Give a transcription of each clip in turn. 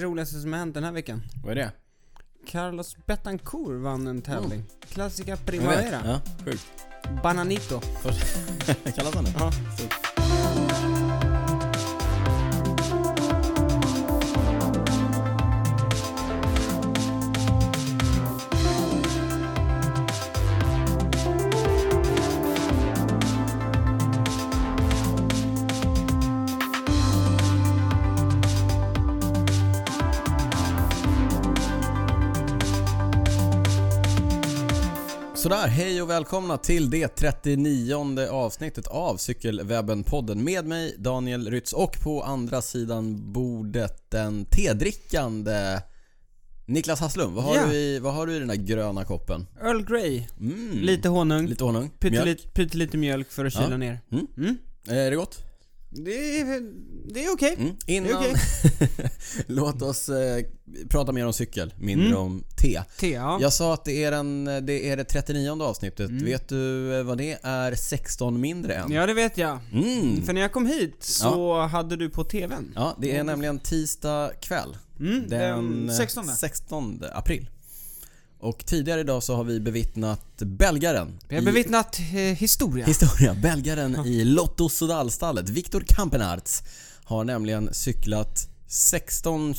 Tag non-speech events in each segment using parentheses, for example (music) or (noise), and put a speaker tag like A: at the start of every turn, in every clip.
A: det roligaste som har hänt den här veckan.
B: Vad är det?
A: Carlos Betancourt vann en tävling. Classica
B: Jag vet.
A: Primavera.
B: Ja, sjukt.
A: Bananito. (laughs)
B: Kallas han det?
A: Ja.
B: Sådär, hej och välkomna till det 39 avsnittet av Cykelwebben-podden med mig Daniel Rytz och på andra sidan bordet den tedrickande Niklas Hasslum. Vad har,
A: Ja.
B: du, i, vad har du i den där gröna koppen?
A: Earl Grey.
B: Mm.
A: Lite honung.
B: Lite honung? Mjölk?
A: Pyttelite, pyttelite mjölk för att kyla
B: Ja.
A: ner.
B: Mm.
A: Mm.
B: Är det gott?
A: Det är, det är okej.
B: Mm. Innan...
A: okej. (laughs)
B: Låt oss eh, prata mer om cykel, mindre
A: Mm.
B: om te.
A: Te, ja.
B: Jag sa att det är, den, det är det 39 avsnittet.
A: Mm.
B: Vet du eh, vad det är 16 mindre än?
A: Ja, det vet jag.
B: Mm.
A: För när jag kom hit så hade du på TVn.
B: Ja, det är nämligen tisdag kväll.
A: Mm,
B: Den
A: den 16.
B: 16 april. Och tidigare idag så har vi bevittnat belgaren
A: Vi har
B: i
A: bevittnat eh, historia.
B: historia. (laughs) Belgaren i Lotto Sodal-stallet, Viktor Kampenarts, har nämligen cyklat 16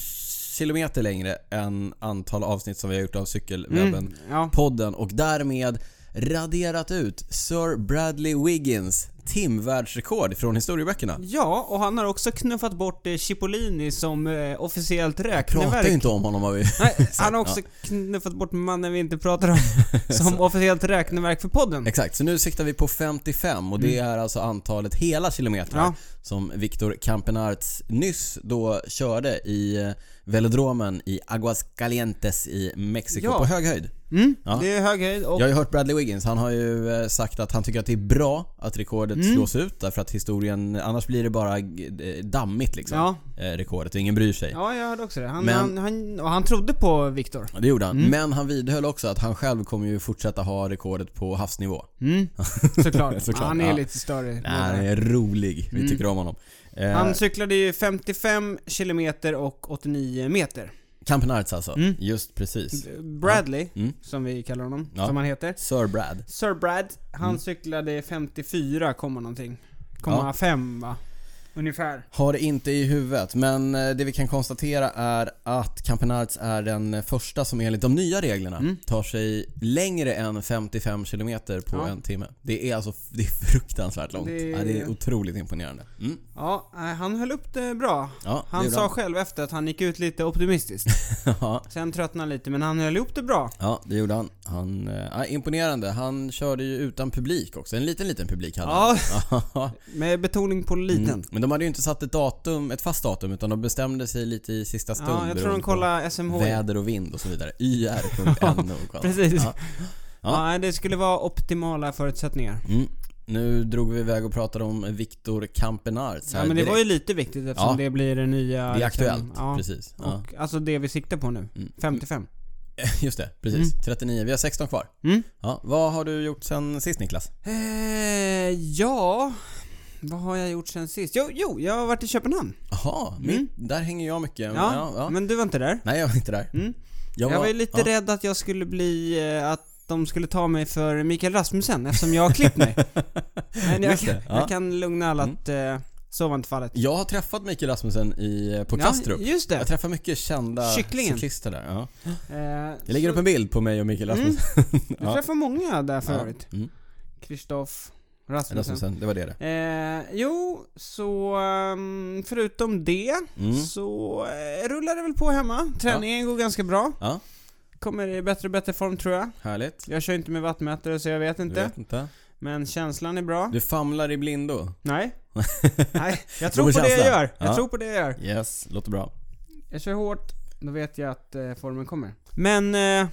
B: kilometer längre än antal avsnitt som vi har gjort av Cykelwebben
A: Mm, ja.
B: podden och därmed raderat ut Sir Bradley Wiggins timvärldsrekord från historieböckerna.
A: ja, och han har också knuffat bort eh, Cipollini som eh, officiellt
B: Pratar
A: räkneverk.
B: ju inte om honom vad vi... (laughs)
A: Nej, han har också knuffat bort mannen vi inte pratar om (laughs) som officiellt räkneverk för podden.
B: Exakt, så nu siktar vi på 55 och det är alltså antalet hela kilometrar
A: Ja.
B: Som Victor Campenarts nyss då körde i eh, velodromen i Aguascalientes i Mexiko
A: Ja.
B: på hög höjd.
A: Mm,
B: Ja.
A: det är hög höjd och
B: Jag har ju hört Bradley Wiggins, han har ju eh, sagt att han tycker att det är bra att rekordet
A: Mm.
B: slås ut därför att historien, annars blir det bara dammigt liksom.
A: Ja.
B: eh, Rekordet och ingen bryr sig.
A: Ja, jag hörde också det. Han,
B: Men-
A: han, han, han trodde på Viktor.
B: Det gjorde han.
A: Mm.
B: Men han vidhöll också att han själv kommer ju fortsätta ha rekordet på havsnivå.
A: Mm. (laughs) Såklart.
B: Såklart,
A: Han är
B: ja.
A: lite större.
B: Nej, han är rolig. Vi
A: Mm.
B: tycker om honom. Eh,
A: Han cyklade ju 55 kilometer och 89 meter.
B: Campenarts alltså.
A: Mm.
B: Just precis.
A: Bradley,
B: Mm.
A: som vi kallar honom,
B: Ja.
A: som han heter.
B: Sir Brad.
A: Sir Brad, han
B: Mm.
A: cyklade 54, komma någonting. Komma 5 va? Ungefär.
B: Har det inte i huvudet, men eh, det vi kan konstatera är att Campenarts är den första som enligt de nya reglerna
A: Mm.
B: tar sig längre än 55 km på
A: Ja.
B: en timme. Det är alltså (laughs) det är fruktansvärt långt.
A: Det-
B: Ja, det är otroligt imponerande. Mm.
A: Ja, nej, han höll upp det bra.
B: Ja, det
A: Han
B: gjorde
A: sa själv efter att han gick ut lite optimistiskt. (laughs)
B: ja,
A: Sen tröttnade han lite, men han höll ihop det bra.
B: ja, det gjorde han. han eh, ja, imponerande. Han körde ju utan publik också. En liten, liten publik hade
A: Ja, (laughs)
B: han.
A: med betoning på liten.
B: Mm. De hade ju inte satt ett datum, ett fast datum, utan de bestämde sig lite i sista stund.
A: Ja, jag tror de kollar SMH.
B: Väder och vind och så vidare. (laughs) yr.no.
A: Precis.
B: Ja.
A: Ja.
B: Ja.
A: det skulle vara optimala förutsättningar.
B: Mm. Nu drog vi iväg och pratade om Viktor Campenarts
A: Ja men det
B: direkt.
A: var ju lite viktigt eftersom
B: Ja.
A: det blir det nya...
B: Det är
A: liksom,
B: aktuellt,
A: Ja.
B: precis.
A: Och, alltså det vi siktar på nu.
B: Mm.
A: 55. (laughs)
B: Just det, precis. 39. Vi har 16 kvar.
A: Mm.
B: Ja, vad har du gjort sen sist Niklas?
A: Eh, ja... Vad har jag gjort sen sist? Jo, jo, jag har varit i Köpenhamn.
B: Jaha,
A: Mm.
B: där hänger jag mycket.
A: Ja,
B: ja, ja.
A: men du var inte där.
B: Nej, jag var inte där.
A: Mm. Jag, var ju lite
B: ja.
A: rädd att jag skulle bli... eh, Att de skulle ta mig för Mikael Rasmussen eftersom jag har klippt mig. (laughs) Men jag,
B: Just det, ja.
A: jag kan lugna alla att eh, så var inte fallet.
B: Jag har träffat Mikael Rasmussen i, på
A: Ja,
B: Kastrup.
A: just
B: Jag
A: det.
B: träffar mycket kända
A: Kycklingen.
B: cyklister där. Ja.
A: Eh,
B: Jag lägger
A: så-
B: upp en bild på mig och Mikael
A: Mm.
B: Rasmussen.
A: Du (laughs)
B: Ja.
A: träffar många där för övrigt.
B: Mm.
A: Kristoff, Rasmussen.
B: Rasmussen, det var det det.
A: Eh, jo, så ehm, förutom det
B: Mm.
A: så eh, rullar det väl på hemma. Träningen går ganska bra.
B: Ja,
A: Kommer i bättre och bättre form tror jag.
B: härligt.
A: Jag kör inte med vattmätare så jag vet
B: Du
A: inte.
B: vet inte.
A: Men känslan är bra.
B: Du famlar i blindo.
A: Nej. (laughs) Nej, jag tror på det jag
B: känsla.
A: gör. Jag
B: Ja.
A: tror på det jag gör.
B: Yes, låter bra.
A: Jag kör hårt, då vet jag att eh, formen kommer. Men eh,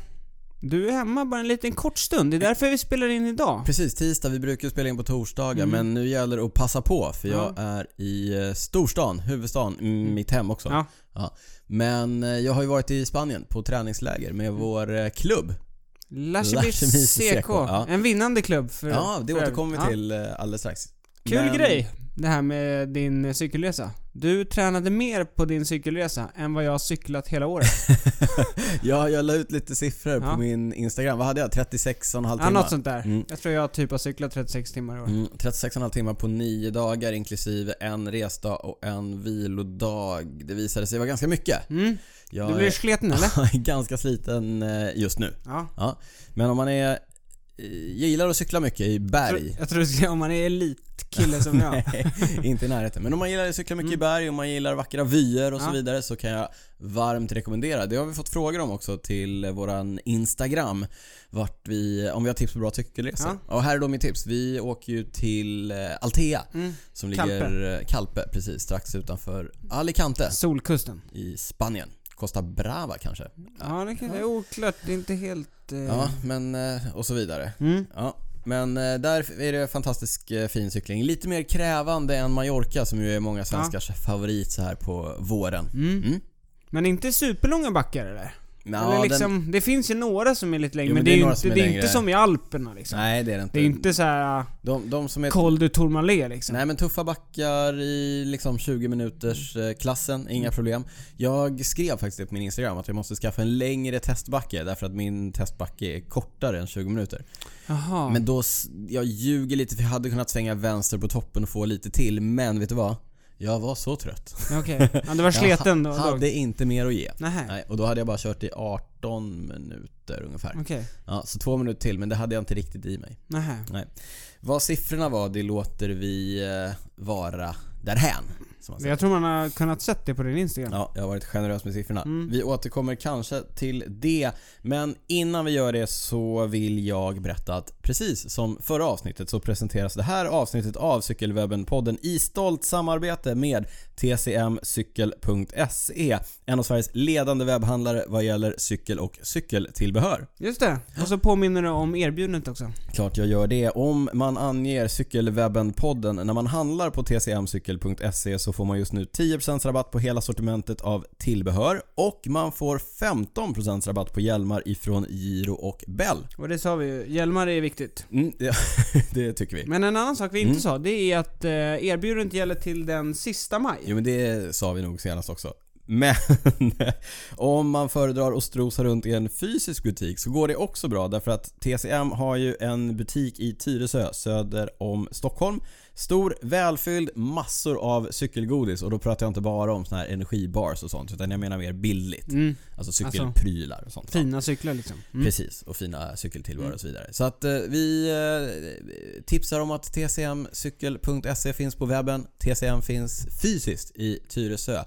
A: du är hemma bara en liten kort stund. Det är därför vi spelar in idag.
B: Precis, tisdag. Vi brukar spela in på torsdagar
A: Mm.
B: men nu gäller det att passa på för jag
A: Ja.
B: är i eh, storstan, huvudstaden, mm, mitt hem också.
A: Ja.
B: Men eh, jag har ju varit i Spanien på träningsläger med
A: Mm.
B: vår eh, klubb.
A: Lachemis CK.
B: Ja.
A: En vinnande klubb för
B: Ja, det
A: för
B: återkommer vi till alldeles strax.
A: Kul
B: Men-
A: grej, det här med din cykellesa. Du tränade mer på din cykelresa än vad jag har cyklat hela året. (laughs)
B: Ja, jag la ut lite siffror
A: Ja.
B: på min Instagram. Vad hade jag? 36,5
A: Ja,
B: timmar?
A: något sånt där.
B: Mm.
A: Jag tror jag typ har cyklat 36 timmar i år.
B: Mm, 36,5 timmar på nio dagar inklusive en resdag och en vilodag. Det visade sig vara ganska mycket.
A: Mm.
B: Jag
A: Du blir sliten eller? (laughs)
B: jag är ganska sliten eh, just nu.
A: Ja.
B: Ja. Men om man är... Jag gillar att cykla mycket i berg.
A: Jag tror du ska om man är elitkille som jag.
B: Nej, (laughs) inte i närheten. Men om man gillar att cykla mycket i
A: Mm.
B: berg och man gillar vackra vyer och så
A: Ja.
B: vidare så kan jag varmt rekommendera. Det har vi fått frågor om också till våran Instagram. Vart vi, om vi har tips på bra cykelresor. Och här är då mitt tips. Vi åker ju till eh, Altea
A: Mm.
B: som ligger eh, Calpe precis strax utanför Alicante
A: Solkusten.
B: i Spanien. Costa Brava kanske?
A: Ja, det kanske är oklart. Det är inte helt... Eh...
B: Ja, men eh, och så vidare.
A: Mm.
B: Ja, men eh, där är det fantastisk eh, fin cykling. Lite mer krävande än Mallorca som ju är många svenskars favorit så här på våren.
A: Mm.
B: Mm.
A: Men inte superlånga backar eller?
B: Ja,
A: liksom, Det finns ju några som är lite längre,
B: Jo,
A: men, det är ju
B: några
A: inte,
B: som är
A: det är inte som i Alperna liksom.
B: Nej det är det inte.
A: Det är inte så här
B: de, de som är...
A: Col du Tourmalet liksom.
B: Nej men tuffa backar i liksom 20 minuters eh, klassen, inga problem. Jag skrev faktiskt det på min Instagram att jag måste skaffa en längre testbacke därför att min testbacke är kortare än 20 minuter.
A: Jaha.
B: Men då, jag ljuger lite för jag hade kunnat svänga vänster på toppen och få lite till men vet du vad? Jag var så trött.
A: Okej. Ja, du var (laughs) sliten då?
B: Jag hade inte mer att ge.
A: Nähä.
B: Nej, och då hade jag bara kört i 18 minuter ungefär.
A: Okej.
B: Ja, så två minuter till men det hade jag inte riktigt i mig.
A: Nähä.
B: Vad siffrorna var, det låter vi eh, vara därhän. Som man säger.
A: Jag tror man har kunnat sett det på din Instagram.
B: Ja, jag har varit generös med siffrorna.
A: Mm.
B: Vi återkommer kanske till det, men innan vi gör det så vill jag berätta att precis som förra avsnittet så presenteras det här avsnittet av Cykelwebben-podden i stolt samarbete med tcmcykel.se, en av Sveriges ledande webbhandlare vad gäller cykel och cykeltillbehör.
A: Just det. Och så påminner du om erbjudandet också.
B: Klart jag gör det. Om man anger Cykelwebben-podden när man handlar på tcmcykel.se så får man just nu 10% rabatt på hela sortimentet av tillbehör och man får 15% rabatt på hjälmar ifrån Giro och Bell.
A: Och det sa vi ju. Hjälmar är viktigt.
B: Mm, ja, (laughs) det tycker vi.
A: Men en annan sak vi inte
B: Mm.
A: sa, det är att eh, erbjudandet gäller till den sista maj.
B: Jo men det sa vi nog senast också. Men (laughs) om man föredrar att strosa runt i en fysisk butik så går det också bra därför att TCM har ju en butik i Tyresö söder om Stockholm. Stor, välfylld, massor av cykelgodis och då pratar jag inte bara om såna här energibars och sånt utan jag menar mer billigt.
A: Mm.
B: Alltså cykelprylar och sånt.
A: Fina cyklar liksom. Mm.
B: Precis, och fina cykeltillbehör
A: Mm.
B: och så vidare. Så att eh, vi eh, tipsar om att tcmcykel.se finns på webben. TCM finns fysiskt i Tyresö.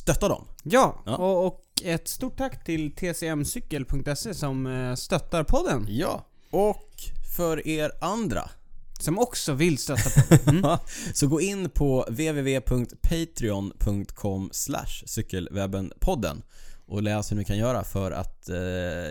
B: Stötta dem!
A: Ja,
B: Ja.
A: Och, och ett stort tack till tcmcykel.se som eh, stöttar podden.
B: Ja, och för er andra
A: Som också vill stötta podden. (laughs) Mm.
B: så gå in på www.patreon.com cykelwebbenpodden och läs hur ni kan göra för att eh,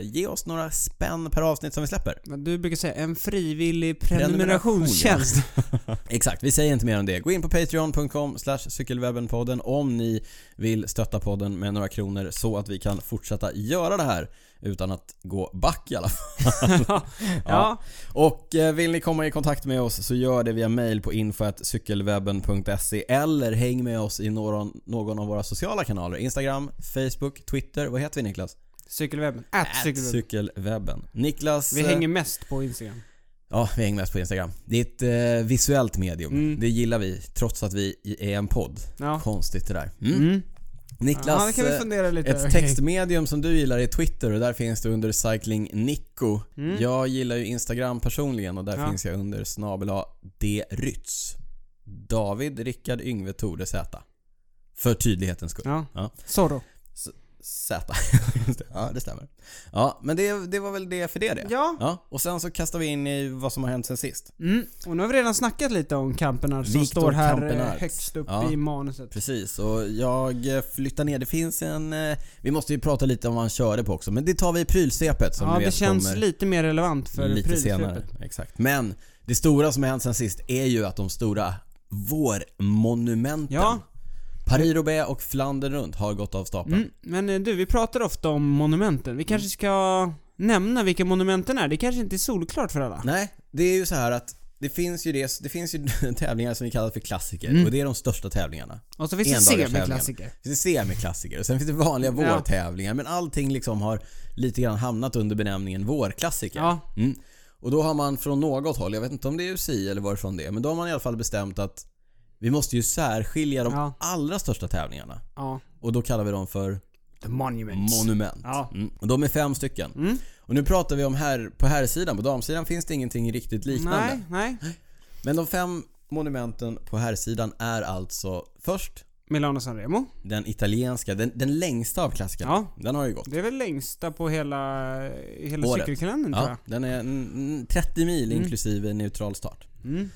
B: ge oss några spänn per avsnitt som vi släpper.
A: Men Du brukar säga en frivillig
B: Prenumeration,
A: prenumerationstjänst. (laughs)
B: Exakt, vi säger inte mer om det. Gå in på patreon.com cykelwebbenpodden om ni vill stötta podden med några kronor så att vi kan fortsätta göra det här utan att gå back i alla fall. (laughs) (laughs)
A: ja. ja.
B: Och eh, vill ni komma i kontakt med oss så gör det via mail på info.cykelwebben.se eller häng med oss i någon, någon av våra sociala kanaler. Instagram, Facebook, Twitter. Vad heter vi Niklas?
A: Cykelwebben. At cykelwebben.
B: Cykelwebben. Niklas...
A: Vi
B: eh,
A: hänger mest på Instagram.
B: Ja, vi hänger mest på Instagram. Det är ett eh, visuellt medium.
A: Mm.
B: Det gillar vi, trots att vi är en podd.
A: Ja.
B: Konstigt det där. Mm.
A: Mm.
B: Niklas,
A: ja,
B: ett textmedium som du gillar är Twitter och där finns det under Cycling Nico.
A: Mm.
B: Jag gillar ju Instagram personligen och där
A: Ja.
B: finns jag under snabel drytz. David Rickard Yngve Tore Z. För tydlighetens skull.
A: Ja.
B: Ja.
A: Zorro.
B: Z. (laughs) Just det. Ja, det stämmer. Ja, men det, det var väl det för det det.
A: Ja.
B: Och sen så kastar vi in i vad som har hänt sen sist.
A: Mm. Och nu har vi redan snackat lite om Kampenard som står här eh,
B: Kampenarts.
A: högst upp
B: Ja.
A: i manuset.
B: Precis, och jag eh, flyttar ner. Det finns en... eh, Vi måste ju prata lite om vad han körde på också, men det tar vi i prylsvepet som
A: Ja, det
B: vet
A: känns
B: kommer
A: lite mer relevant för
B: lite
A: prylsvepet.
B: senare. Exakt. Men det stora som har hänt sen sist är ju att de stora vårmonumenten
A: Ja.
B: Paris-Roubaix och Flandern runt har gått av stapeln.
A: Mm. Men eh, du, vi pratar ofta om monumenten. Vi
B: Mm.
A: kanske ska nämna vilka monumenten är. Det kanske inte är solklart för alla.
B: Nej, det är ju så här att det det finns ju det, det finns ju (laughs) tävlingar som vi kallar för klassiker
A: Mm.
B: och det är de största tävlingarna.
A: Och så finns det semiklassiker.
B: Det finns semiklassiker och sen finns det vanliga
A: Ja.
B: vårtävlingar men allting liksom har lite grann hamnat under benämningen vårklassiker.
A: Ja.
B: Mm. Och då har man från något håll, jag vet inte om det är UCI eller varifrån det är, men då har man i alla fall bestämt att vi måste ju särskilja de
A: Ja.
B: allra största tävlingarna.
A: Ja.
B: Och då kallar vi dem för
A: The Monuments.
B: monument.
A: Ja.
B: Mm. Och de är fem stycken.
A: Mm.
B: Och nu pratar vi om här, på här sidan. På damsidan finns det ingenting riktigt liknande.
A: Nej, nej.
B: Men de fem monumenten på här sidan är alltså först
A: Milano Sanremo.
B: den italienska, den, den längsta av klassikerna.
A: Ja.
B: Den har ju gått.
A: Det är väl längsta på hela, hela
B: Året.
A: cykelkalendern tror
B: Ja,
A: jag.
B: den är mm, mm, 30 mil
A: Mm.
B: inklusive neutral start.
A: Mm.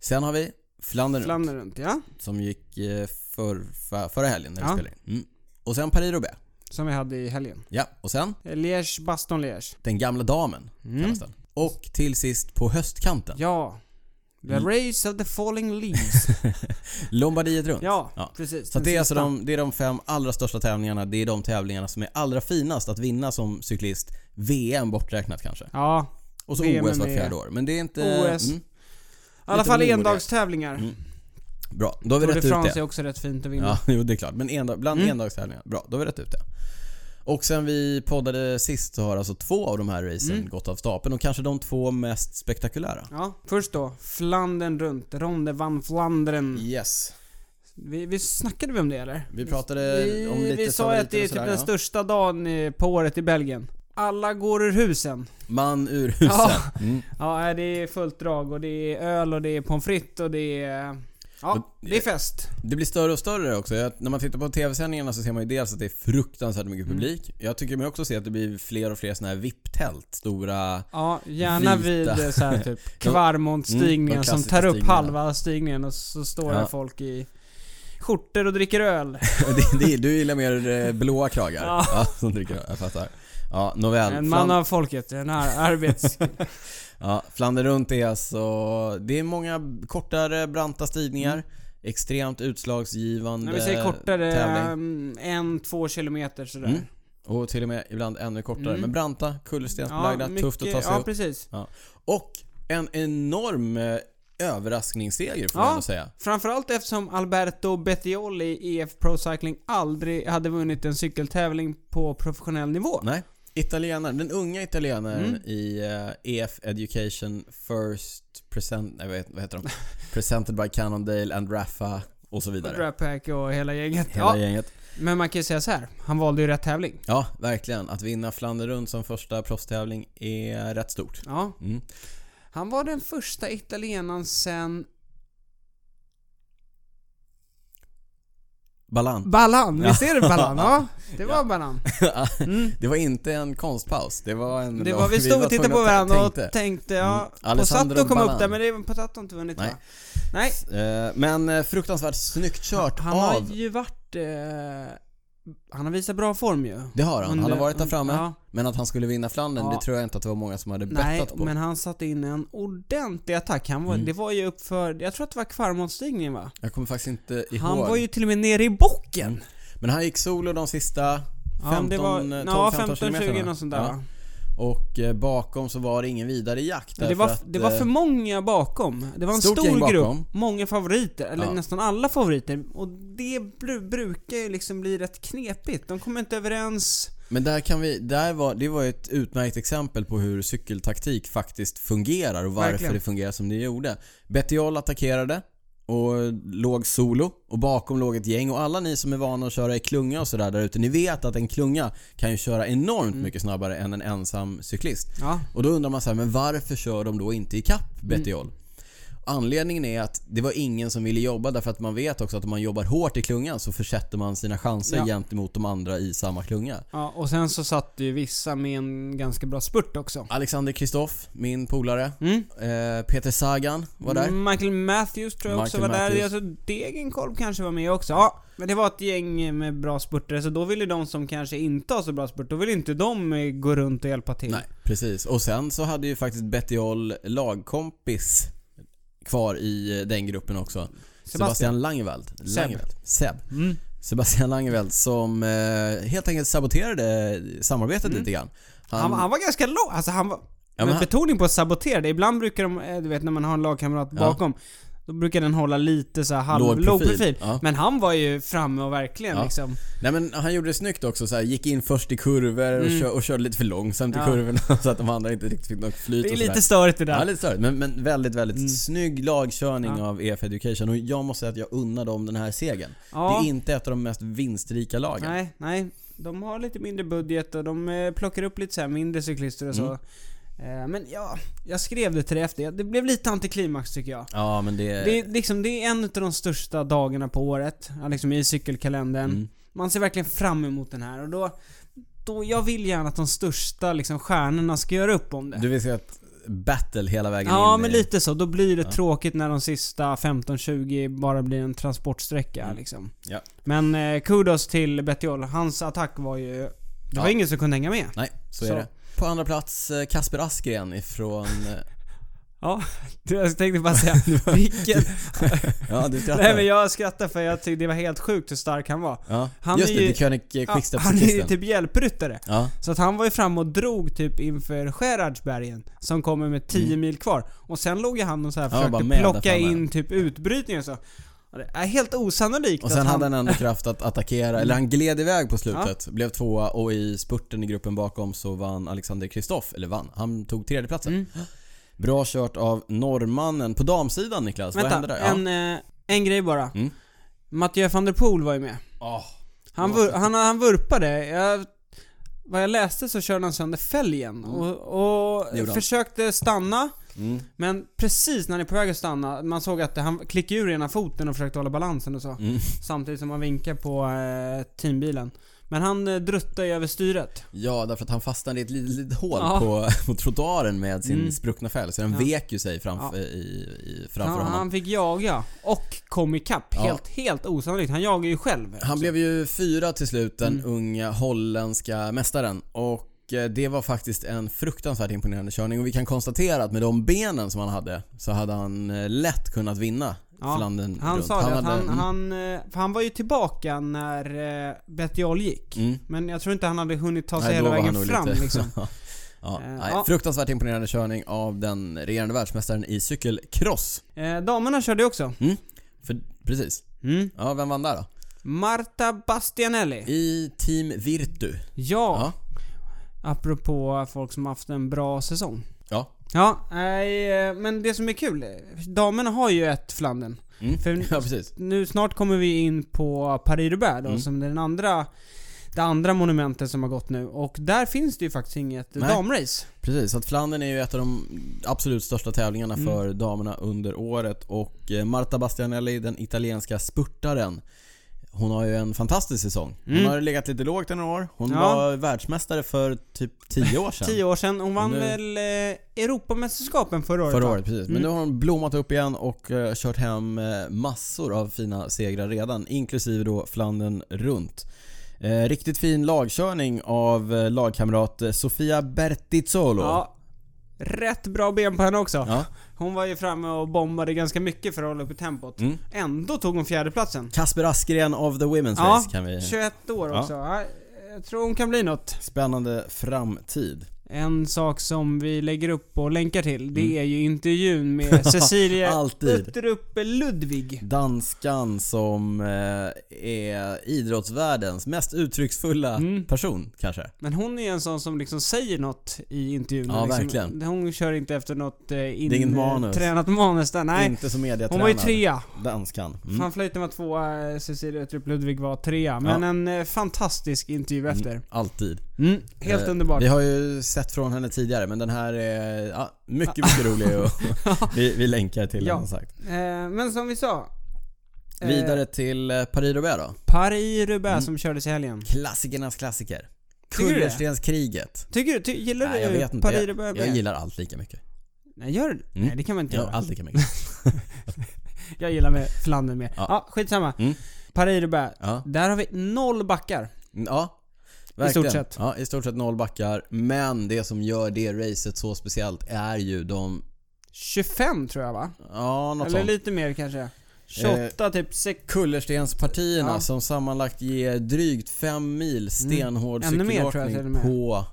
B: Sen har vi Flandern runt,
A: Flandern runt, ja.
B: som gick eh, för, för, förra helgen när vi
A: Ja.
B: spelade in. Mm. Och sen Paris-Roubaix.
A: Som vi hade i helgen.
B: Ja, och sen
A: Liège, Baston Liège.
B: den gamla damen
A: Mm.
B: kallas den. Och till sist på höstkanten,
A: Ja. The
B: Mm.
A: Race of the Falling Leaves. (laughs)
B: Lombardiet runt.
A: ja,
B: Ja.
A: precis.
B: Så det är alltså de, det är de fem allra största tävlingarna, det är de tävlingarna som är allra finast att vinna som cyklist. VM borträknat kanske.
A: Ja.
B: Och så
A: VM
B: OS vart
A: är-
B: fjärde år. Men det är inte...
A: OS.
B: Mm,
A: I alla fall endagstävlingar.
B: Mm. bra, då har vi
A: Tour de
B: rätt ut
A: France
B: det.
A: är också rätt fint att vinna.
B: Ja, (laughs) jo det är klart. Men endag, bland
A: Mm.
B: endagstävlingar. Bra, då har vi rätt ut det. Och sen vi poddade sist så har alltså två av de här racen
A: Mm.
B: gått av stapeln och kanske de två mest spektakulära.
A: Ja, först då. Flandern runt. Ronde van Flandern.
B: Yes.
A: Vi, vi snackade vi om det eller?
B: Vi pratade
A: vi,
B: om lite
A: Vi sa att det är typ
B: sådär,
A: den
B: ja.
A: största dagen på året i Belgien. Alla går ur husen.
B: Man ur husen.
A: Ja.
B: Mm.
A: Ja, det är fullt drag och det är öl och det är pommes frites och det är... Ja, det är fest.
B: Det blir större och större också. Jag, när man tittar på TV-sändningarna så ser man ju dels att det är fruktansvärt mycket
A: Mm.
B: publik. Jag tycker mig också se att det blir fler och fler såna här VIP-tält. Stora...
A: Ja, gärna
B: Vita.
A: vid eh, så här typ (laughs)
B: Mm,
A: Kvarmont-stigningen
B: de
A: som tar upp
B: stigningarna.
A: halva stigningen och så står
B: Ja.
A: det folk i skjortor och dricker öl. (laughs)
B: det, det, du gillar mer eh, blåa kragar?
A: Ja.
B: som dricker öl. Jag fattar. Ja, nåväl.
A: En man av folket, en ar- (laughs) arbets...
B: Ja, Flandern runt är alltså... Det är många kortare branta stigningar. Extremt utslagsgivande
A: När vi säger kortare,
B: tävling.
A: um, en, två kilometer sådär.
B: Mm. Och till och med ibland ännu kortare.
A: Mm.
B: Men branta, kullerstensbelagda, tufft att ta sig
A: Ja,
B: upp.
A: precis.
B: Och en enorm eh, överraskningsseger får man
A: Ja.
B: ändå säga.
A: Framförallt eftersom Alberto Bettioli i EF Pro Cycling aldrig hade vunnit en cykeltävling på professionell nivå.
B: Nej. Italienaren, den unga italienaren
A: Mm.
B: i eh, EF Education First Present... Nej, vad heter, vad heter de? (laughs) Presented by Cannondale and Raffa och så vidare.
A: Drapack och hela gänget.
B: Hela
A: Ja,
B: gänget.
A: men man kan ju säga så här. han valde ju rätt tävling.
B: Ja, verkligen. Att vinna Flandern runt som första proffstävling är rätt stort.
A: Ja.
B: Mm.
A: Han var den första italienaren sen
B: Ballan. Ja.
A: Visst är det Ballan? Ja, det var
B: Ja.
A: Ballan. (laughs) Mm.
B: det var inte en konstpaus. Det var en...
A: Det var, vi stod och tittade på varandra och
B: tänkte.
A: tänkte, ja,
B: Mm.
A: Posato kom upp
B: Ballan.
A: där men det Posato har inte vunnit
B: Nej.
A: va? Nej.
B: Eh, Men eh, fruktansvärt snyggt kört
A: Han har
B: av...
A: ju varit... Eh, han har visat bra form ju.
B: Det har han. Han har
A: Under-
B: varit där framme.
A: Ja,
B: Men att han skulle vinna Flandern,
A: Ja.
B: det tror jag inte att det var många som hade
A: nej,
B: bettat på.
A: men han satte in en ordentlig attack. Han var,
B: Mm.
A: Det var ju upp för, jag tror att det var Kvarmåndstigningen va?
B: Jag kommer faktiskt inte ihåg.
A: Han var ju till och med nere i bocken.
B: Mm. Men han gick solo de sista 15,
A: ja, det var,
B: 12,
A: ja,
B: 15
A: 15-20
B: kilometerna.
A: något sånt där
B: Ja.
A: va?
B: Och eh, bakom så var det ingen vidare jakt.
A: Det, var,
B: att,
A: det var
B: eh,
A: för många bakom. Det var en stor grupp,
B: bakom.
A: många favoriter, eller
B: Ja.
A: nästan alla favoriter. Och det bru- brukar ju liksom bli rätt knepigt. De kommer inte överens.
B: Men där kan vi, där var, det var ett utmärkt exempel på hur cykeltaktik faktiskt fungerar och varför
A: Verkligen.
B: det fungerar som det gjorde. Bettiol attackerade och låg solo och bakom låg ett gäng och alla ni som är vana att köra i klunga och sådär där ute, ni vet att en klunga kan ju köra enormt
A: Mm.
B: mycket snabbare än en ensam cyklist.
A: Ja,
B: Och då undrar man så här, men varför kör de då inte i kapp Bettiol? Anledningen är att det var ingen som ville jobba därför att man vet också att om man jobbar hårt i klungan så försätter man sina chanser
A: Ja.
B: gentemot de andra i samma klunga.
A: ja, och sen så satt ju vissa med en ganska bra spurt också.
B: Alexander Kristoff, min polare.
A: Mm.
B: Eh, Peter Sagan var där.
A: Michael Matthews tror jag också var
B: Michael
A: där.
B: Matthews.
A: Jag tror Degenkolb kanske var med också. Ja, men det var ett gäng med bra spurtare, så då ville de som kanske inte har så bra spurt, då ville inte de eh, gå runt och hjälpa till.
B: Nej, precis. Och sen så hade ju faktiskt Bettiol lagkompis kvar i den gruppen också. Sebastian,
A: Sebastian.
B: Langeveld.
A: Seb.
B: Langeveld. Seb.
A: Mm.
B: Sebastian Langeveld som eh, helt enkelt saboterade samarbetet
A: Mm.
B: lite grann.
A: Han, han var ganska lång, alltså han var...
B: Ja,
A: med
B: han-
A: betoning på sabotera. Ibland brukar de, eh, du vet när man har en lagkamrat
B: Ja.
A: Då brukar den hålla lite så här halv,
B: Låg
A: låg
B: profil.
A: profil.
B: Ja.
A: Men han var ju framme och verkligen
B: Ja.
A: liksom.
B: Nej men han gjorde det snyggt också så här, gick in först i kurvor och,
A: Mm.
B: kör, och körde lite för långsamt i
A: Ja.
B: kurvorna (laughs) så att de andra inte riktigt fick något flyt
A: Det är lite störigt det där.
B: Ja, lite störigt. Men, men väldigt, väldigt
A: Mm.
B: snygg lagkörning av EF Education och jag måste säga att jag unnar dem den här segern. Det är inte ett av de mest vinstrika lagen.
A: Nej, nej. De har lite mindre budget och de eh, plockar upp lite så mindre cyklister och så.
B: Mm.
A: Eh, Men ja, jag skrev det till det efter. Det blev lite antiklimax tycker jag.
B: Ja men det...
A: Det är, liksom, det är en av de största dagarna på året, ja, liksom i cykelkalendern.
B: Mm.
A: Man ser verkligen fram emot den här och då, då jag vill gärna att de största liksom, stjärnorna ska göra upp om det.
B: Du vill se ett battle hela vägen
A: ja,
B: in
A: men
B: i-
A: lite så. Då blir det
B: Ja.
A: tråkigt när de sista 15-20 bara blir en transportsträcka
B: Mm.
A: liksom.
B: Ja.
A: Men eh, kudos till Bettiol. Hans attack var ju... Det var
B: Ja.
A: ingen som kunde hänga med.
B: Nej, så,
A: Så.
B: är det. På andra plats eh, Kasper Askren ifrån... eh, (laughs)
A: Ja, jag tänkte bara säga, (laughs) vilken... (laughs)
B: ja, du skrattar.
A: Nej men jag skrattar för jag tyckte det var helt sjukt hur stark han var.
B: Ja,
A: Han
B: just
A: är
B: det,
A: ju-
B: König
A: Ja, han är ju typ hjälpryttare.
B: Ja,
A: Så att han var ju framme och drog typ inför Skärardsbergen, som kommer med 10
B: Mm.
A: mil kvar. Och sen låg ju han och så här försökte plocka in typ utbrytningar så. Ja, Det är helt osannolikt
B: och sen
A: han...
B: hade han ändå kraft att attackera, eller han gled iväg på slutet, blev tvåa och i spurten i gruppen bakom så vann Alexander Kristoff, eller vann, han tog tredjeplatsen.
A: Mm.
B: Bra kört av norrmannen. På damsidan Niklas, vad hände
A: Vänta,
B: där?
A: en, eh, en grej bara.
B: Mm.
A: Mathieu van der Poel var ju med.
B: Ja.
A: Han, vur, han, han vurpade. Jag, vad jag läste så körde han sönder fälgen
B: Mm.
A: och, och försökte stanna.
B: Mm.
A: Men precis när han är på väg att stanna, man såg att han klickade ur ena foten och försökte hålla balansen och så.
B: Mm.
A: Samtidigt som han vinkar på eh, teambilen. Men han eh, druttade ju över styret.
B: Ja, därför att han fastnade i ett litet, litet hål
A: Ja.
B: på, (laughs) på trottoaren med sin
A: Mm.
B: spruckna fälg. Så den
A: Ja.
B: vek ju sig framför,
A: Ja.
B: i, i, framför
A: Han,
B: honom.
A: han fick jaga och kom ikapp.
B: Ja.
A: Helt, helt osannolikt. Han jagar ju själv.
B: Han blev ju fyra till slut, den
A: Mm.
B: unga holländska mästaren. Och det var faktiskt en fruktansvärt imponerande körning och vi kan konstatera att med de benen som han hade så hade han eh, lätt kunnat vinna
A: Ja,
B: Flandern
A: Han
B: runt.
A: sa det att
B: hade-
A: han,
B: mm,
A: han, eh, han var ju tillbaka när eh, Bettiol gick.
B: mm.
A: Men jag tror inte han hade hunnit ta sig
B: Nej,
A: hela vägen
B: han
A: fram
B: lite-
A: liksom. (laughs)
B: ja,
A: Eh,
B: nej,
A: ja.
B: Fruktansvärt imponerande körning av den regerande världsmästaren i cykelcross.
A: Eh, damerna körde ju också.
B: För, precis.
A: Mm.
B: Ja, vem vann där då?
A: Marta Bastianelli.
B: I Team Virtu.
A: Ja. Apropå folk som haft en bra säsong.
B: Ja.
A: Ja, nej, eh, men det som är kul. Damerna har ju ett Flandern.
B: Mm.
A: För (laughs)
B: ja, precis.
A: nu snart kommer vi in på Paris-Roubaix då,
B: Mm.
A: som är den andra det andra monumentet som har gått nu. Och där finns det ju faktiskt inget
B: Nej.
A: damrace.
B: Precis, så att Flandern är ju ett av de absolut största tävlingarna
A: Mm.
B: för damerna under året och eh, Marta Bastianelli, den italienska spurtaren hon har ju en fantastisk säsong. Hon
A: Mm.
B: har legat lite lågt i några år. Hon
A: Ja.
B: var världsmästare för typ 10 (laughs) år sedan.
A: Tio år sedan. Hon vann
B: Nu-
A: väl eh, Europamästerskapen förra året
B: Förra året, precis. Men
A: Mm.
B: nu har hon blommat upp igen och eh, kört hem eh, massor av fina segrar redan, inklusive då Flandern runt. Eh, riktigt fin lagkörning av eh, lagkamrat Sofia Bertizzolo.
A: Ja. Rätt bra ben på henne också.
B: Ja.
A: Hon var ju framme och bombade ganska mycket för att hålla uppe tempot.
B: Mm.
A: Ändå tog hon fjärdeplatsen.
B: Kasper Askren of the Women's
A: Ja,
B: Race kan vi...
A: 21 år också. Ja, jag tror hon kan bli något.
B: Spännande framtid.
A: En sak som vi lägger upp och länkar till, det
B: Mm.
A: är ju intervjun med (laughs) Cecilia. (laughs) Uttrup Ludvig.
B: Danskan som eh, är idrottsvärldens mest uttrycksfulla
A: Mm.
B: person, kanske.
A: Men hon är en sån som liksom säger något i intervjun.
B: Ja,
A: liksom,
B: verkligen.
A: Hon kör inte efter något eh, in,
B: är inget manus.
A: tränat manus där. Nej.
B: Inte
A: Hon
B: mediatränad.
A: var ju trea.
B: Danskan. Mm.
A: Van Vleuten var tvåa, Cecilia Uttrup Ludvig var trea. Men
B: Ja.
A: en eh, fantastisk intervju efter.
B: Mm, Alltid.
A: Mm, helt
B: Eh,
A: underbart.
B: Vi har ju sett från henne tidigare men den här är ja, mycket, mycket (laughs) rolig och vi, vi länkar till
A: Ja.
B: den sagt.
A: Eh, men som vi sa. eh,
B: Vidare till eh, Paris-Roubaix då.
A: Paris-Roubaix
B: Mm.
A: som kördes i helgen.
B: Klassikernas klassiker. Kullerstenskriget.
A: Tycker du? Ty, gillar
B: Nej, jag
A: du
B: vet inte.
A: Paris-Roubaix
B: Jag
A: mer?
B: gillar allt lika mycket.
A: Nej, gör du?
B: Mm.
A: Nej, det kan man inte
B: Ja,
A: göra.
B: allt lika mycket. (laughs)
A: Jag gillar med Flandern mer. Ja,
B: Ja.
A: skitsamma.
B: Mm.
A: Paris-Roubaix.
B: Ja.
A: Där har vi noll backar.
B: Ja, verkligen.
A: I stort sett.
B: Ja, i stort sett noll backar. Men det som gör det racet så speciellt är ju de...
A: 25 tror jag va?
B: Ja, något
A: Eller
B: sånt. Eh,
A: lite mer kanske. 28 typ 6...
B: Kullerstenspartierna
A: Ja.
B: som sammanlagt ger drygt 5 mil stenhård
A: jag,
B: cykelåkning på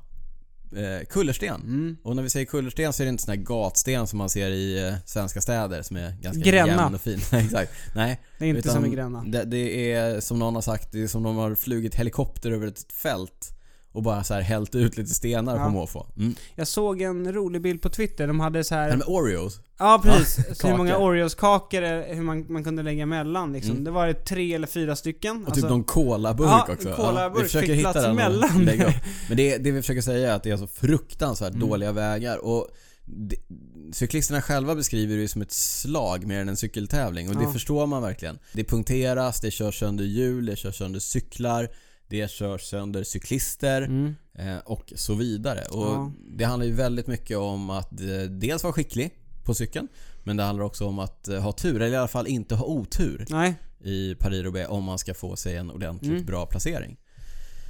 B: eh, kullersten.
A: Mm.
B: Och när vi säger kullersten så är det inte sån här gatsten som man ser i eh, svenska städer som är ganska
A: Gränna.
B: jämn och fin. (laughs) Exakt. Nej.
A: Det är inte som i Gränna.
B: Det, det är som någon har sagt, det är som om de har flugit helikopter över ett fält och bara så här hällt ut lite stenar
A: Ja.
B: på måfå. Mm.
A: Jag såg en rolig bild på Twitter, de hade så
B: Är det
A: här
B: med Oreos?
A: Ja precis,
B: Ja,
A: så hur många
B: kakor.
A: Oreos-kakor hur man, man kunde lägga emellan liksom.
B: Mm.
A: Det var det tre eller fyra stycken.
B: Och typ någon colaburk
A: ja,
B: också.
A: en colaburk
B: vi försöker hitta den
A: emellan. (laughs)
B: Men det, det vi försöker säga är att det är så fruktansvärt
A: Mm.
B: dåliga vägar och det, cyklisterna själva beskriver det som ett slag mer än en cykeltävling och det
A: Ja.
B: förstår man verkligen. Det punkteras, det körs sönder hjul, det körs sönder cyklar, det körs sönder cyklister
A: Mm.
B: eh, och så vidare. Och
A: Ja.
B: det handlar ju väldigt mycket om att eh, dels vara skicklig på cykeln men det handlar också om att eh, ha tur, eller i alla fall inte ha otur
A: Nej.
B: i Paris-Roubaix om man ska få sig en ordentligt
A: Mm.
B: bra placering.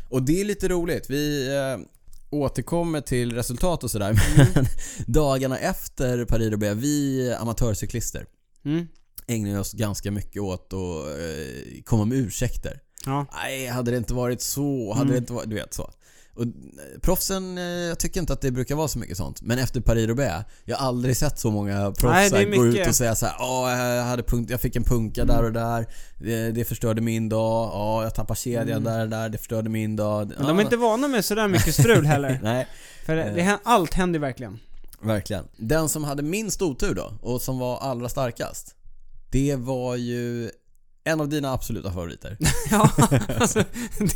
B: Och det är lite roligt. Vi eh, återkommer till resultat och sådär (laughs)
A: Mm.
B: men dagarna efter Paris-Roubaix, vi amatörcyklister
A: Mm.
B: ägnar oss ganska mycket åt att eh, komma med ursäkter.
A: Ja.
B: Nej, hade det inte varit så, hade
A: Mm.
B: det inte varit, du vet så. Och eh, proffsen, eh, jag tycker inte att det brukar vara så mycket sånt. Men efter Paris-Roubaix, jag har aldrig sett så många proffs gå ut och säga så här, ja jag, hade punkt, jag fick en punka
A: Mm.
B: där och där, det, det förstörde min dag, ja jag tappade kedjan
A: Mm.
B: där och där, det förstörde min dag.
A: Men de är inte vana med sådär mycket strul heller. (laughs)
B: Nej,
A: För det, det, allt händer verkligen.
B: verkligen. Den som hade minst otur då, och som var allra starkast, det var ju en av dina absoluta favoriter. (laughs)
A: Ja, alltså,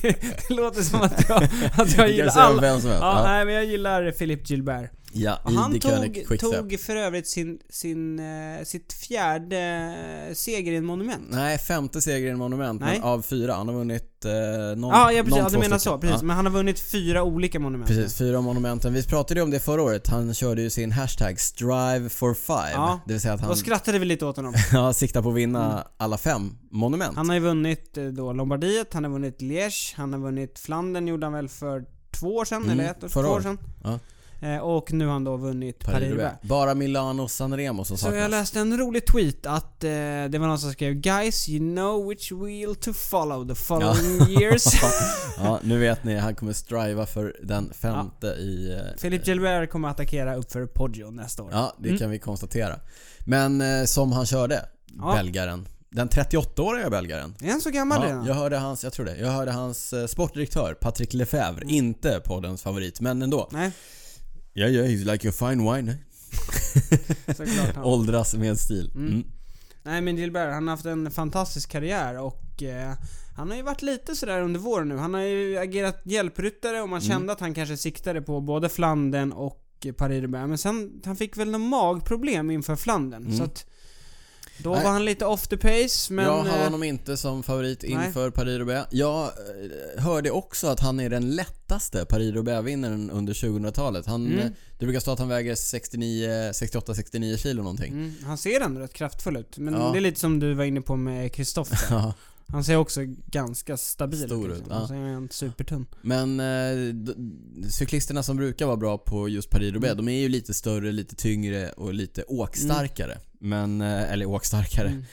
A: det, det låter som att jag, att jag gillar alla.
B: vem som helst.
A: Ja,
B: Ja,
A: nej men jag gillar Philippe Gilbert.
B: Ja
A: Och han tog, tog för övrigt sin, sin, eh, sitt fjärde eh, seger i en monument.
B: Nej, femte seger i en monument,
A: Nej.
B: av fyra. Han har vunnit eh, någon,
A: Ja, ja precis,
B: någon
A: ja, du menar så. Precis.
B: Ja,
A: Men han har vunnit fyra olika monument.
B: precis, fyra monumenten. Vi pratade ju om det förra året. Han körde ju sin hashtag Strive for five.
A: Ja.
B: Det vill säga att han
A: Då skrattade vi lite åt honom. (laughs)
B: ja, siktar på att vinna
A: Mm.
B: alla fem monument.
A: Han har ju vunnit eh, då Lombardiet, han har vunnit Liège, han har vunnit Flandern gjorde han väl för två år sedan,
B: Mm,
A: eller ett år, två år sedan.
B: Ja.
A: Eh, och nu har han då vunnit
B: Paris-Roubaix.
A: Paris-Roubaix.
B: Bara Milano Sanremo som
A: Så
B: saknas.
A: jag läste en rolig tweet att eh, det var någon som skrev 'Guys, you know which wheel to follow the following years' (laughs)
B: ja, nu vet ni. Han kommer striva för den femte i... eh,
A: Philip Gilbert kommer attackera uppför Poggio nästa år.
B: Ja, det
A: Mm.
B: kan vi konstatera. Men eh, som han körde,
A: Ja.
B: belgaren. Den 38-åriga belgaren.
A: Är han så gammal
B: Ja,
A: redan?
B: jag hörde hans, jag tror det, jag hörde hans eh, sportdirektör Patrick Lefebvre, inte poddens favorit, men ändå.
A: Nej,
B: Ja, ja, he's like a fine wine. (laughs)
A: såklart han.
B: Åldras med stil.
A: Mm.
B: Mm.
A: Nej men Gilbert, han har haft en fantastisk karriär och eh, han har ju varit lite sådär under våren nu. Han har ju agerat hjälpryttare och man
B: Mm.
A: kände att han kanske siktade på både Flandern och Paris-Roubaix. Men sen, han fick väl någon magproblem inför Flandern.
B: Mm.
A: Så att då
B: Nej.
A: var han lite off the pace men...
B: jag har
A: eh,
B: honom inte som favorit
A: nej.
B: inför Paris-Roubaix. Jag eh, hörde också att han är den lättaste Paris-Roubaix-vinnaren under 2000-talet. Han,
A: Mm.
B: eh, Det brukar stå att han väger 69, 68-69 kilo någonting.
A: Mm, han ser ändå rätt kraftfull ut. Men
B: Ja.
A: det är lite som du var inne på med Kristoffer. (laughs)
B: Ja.
A: Han ser också ganska stabil
B: Stor
A: ut.
B: ut,
A: Liksom.
B: ja.
A: Och så är han supertunn.
B: Men eh, cyklisterna som brukar vara bra på just Paris-Roubaix,
A: Mm.
B: de är ju lite större, lite tyngre och lite åkstarkare. Men, eh, eller åkstarkare.
A: Mm.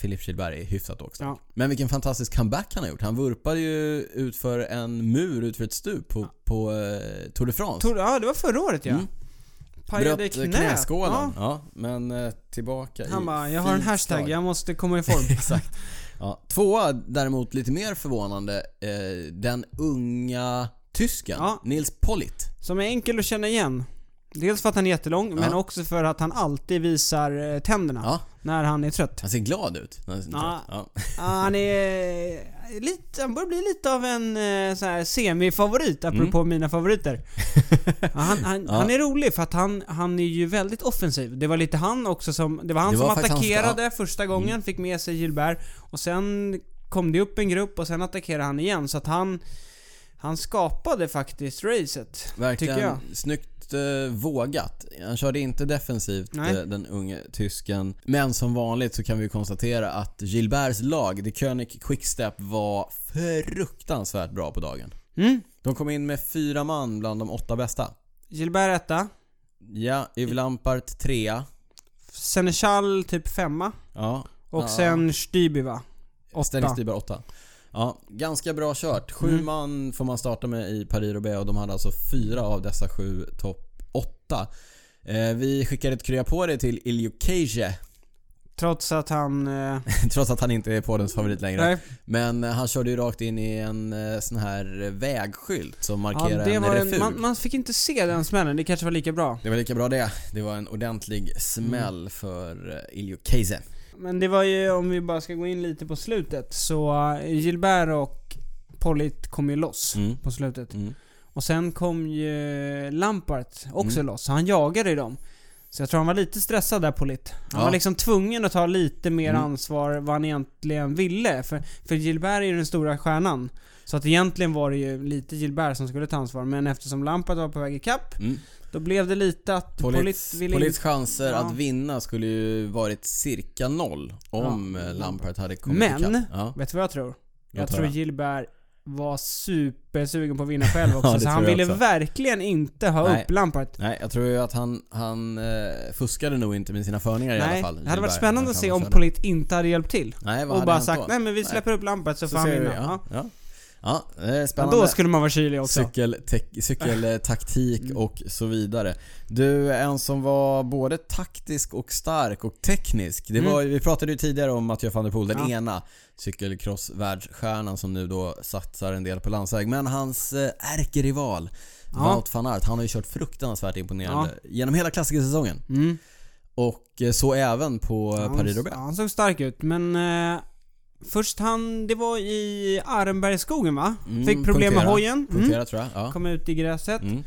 B: Philippe Gilbert är hyfsat åkstark.
A: Ja.
B: Men vilken fantastisk comeback han har gjort. Han vurpade ju ut för en mur ut för ett stup på, på eh, Tour de France.
A: Tor, ja, det var förra året ja.
B: Mm.
A: Pajade
B: Bröt
A: knät.
B: knäskålen.
A: Ja.
B: Ja. men eh, tillbaka
A: Han
B: i
A: bara, jag har en hashtag,
B: slag."
A: jag måste komma i form. (laughs)
B: Exakt. Ja. Tvåa däremot lite mer förvånande. Eh, den unga tysken,
A: Ja.
B: Nils Pollitt.
A: Som är enkel att känna igen. Dels för att han är jättelång, men också för att han alltid visar eh, tänderna
B: Ja,
A: när han är trött.
B: han ser glad ut. när han är
A: Ja.
B: trött. Ja.
A: Han är lite, han börjar bli lite av en eh, så här semi-favorit, apropå mina favoriter. (laughs) Han, han,
B: Mm.
A: Han är rolig för att han, han är ju väldigt offensiv. Det var lite han också som, det var han
B: Det var
A: som
B: faktiskt hans-
A: attackerade första gången, fick med sig Gilbert. Och sen kom det upp en grupp och sen attackerade han igen. Så att han, han skapade faktiskt racet.
B: Verkligen
A: Tycker jag.
B: snyggt eh, vågat. Han körde inte defensivt,
A: Nej.
B: eh, den unge tysken. Men som vanligt så kan vi konstatera att Gilberts lag, The König Quickstep, var fruktansvärt bra på dagen.
A: Mm.
B: De kom in med fyra man bland de åtta bästa.
A: Gilbert etta.
B: Ja, Yves Lampart trea.
A: Senechal typ femma.
B: Ja.
A: Och
B: Ja.
A: sen Stüby va? Åtta.
B: Stenning Stibar åtta. Ja, ganska bra kört. Sju
A: Mm.
B: man får man starta med i Paris-Roubaix och de hade alltså fyra av dessa sju topp åtta. Eh, vi skickade ett krya på det till Iljo Keije,
A: Trots att han... Eh, (laughs)
B: trots att han inte är poddens favorit längre.
A: nej,
B: Men eh, han körde ju rakt in i en eh, sån här vägskylt som
A: ja,
B: markerar
A: det
B: en refug.
A: en, man, man fick inte se den smällen, det kanske var lika bra.
B: Det var lika bra det. Det var en ordentlig smäll
A: Mm.
B: för eh, Iljo Keije.
A: Men det var ju, om vi bara ska gå in lite på slutet, så eh, Gilbert och Pollitt kom ju loss
B: Mm.
A: på slutet.
B: Mm.
A: Och sen kom ju Lampart också
B: Mm.
A: loss, han jagade ju dem. Så jag tror han var lite stressad där Pollitt. Han
B: Ja.
A: var liksom tvungen att ta lite mer
B: Mm.
A: ansvar vad han egentligen ville. För, för Gilbert är ju den stora stjärnan. Så att egentligen var det ju lite Gilbert som skulle ta ansvar, men eftersom Lampard var på väg ikapp,
B: Mm.
A: Då blev det lite att
B: Polits,
A: ville
B: Polits chanser
A: Ja.
B: att vinna skulle ju varit cirka noll om
A: Ja.
B: ja. Lampard hade kommit
A: Men-.
B: Ja,
A: Vet du vad jag tror? Jag
B: låt
A: tror
B: höra.
A: Gilbert var supersugen på att vinna själv (laughs) också,
B: Ja,
A: så han
B: jag
A: ville
B: också.
A: verkligen inte ha
B: Nej.
A: upp Lampard.
B: Nej, jag tror ju att han, han eh, fuskade nog inte med sina förningar i
A: Nej,
B: alla fall.
A: det hade varit spännande att se om Pollitt inte hade hjälpt till.
B: Nej, vad
A: Och
B: hade
A: bara sagt
B: då?
A: nej men vi släpper upp Lampard så,
B: Så
A: får han
B: ser vi,
A: vinna.
B: ja.
A: Ja.
B: Ja, ja eh,
A: Ja,
B: spännande.
A: då skulle man vara kylig också.
B: Cykeltaktik
A: Mm.
B: och så vidare. Du, en som var både taktisk och stark och teknisk. Det
A: Mm.
B: var, vi pratade ju tidigare om Mathieu van der Poel, den
A: Ja.
B: ena cykelcross-världsstjärnan som nu då satsar en del på landsväg. Men hans eh, ärkerival,
A: Ja.
B: Wout van Aert, han har ju kört fruktansvärt imponerande genom hela klassikersäsongen.
A: Mm.
B: Och eh, så även på
A: Ja,
B: ja,
A: han,
B: Paris-Roubaix.
A: ja, han såg stark ut, men... Först han, det var i Arenbergsskogen va?
B: Mm,
A: Fick problem med
B: punktera.
A: hojen. Mm.
B: Punktera tror jag. Ja.
A: Kom ut i gräset.
B: Mm.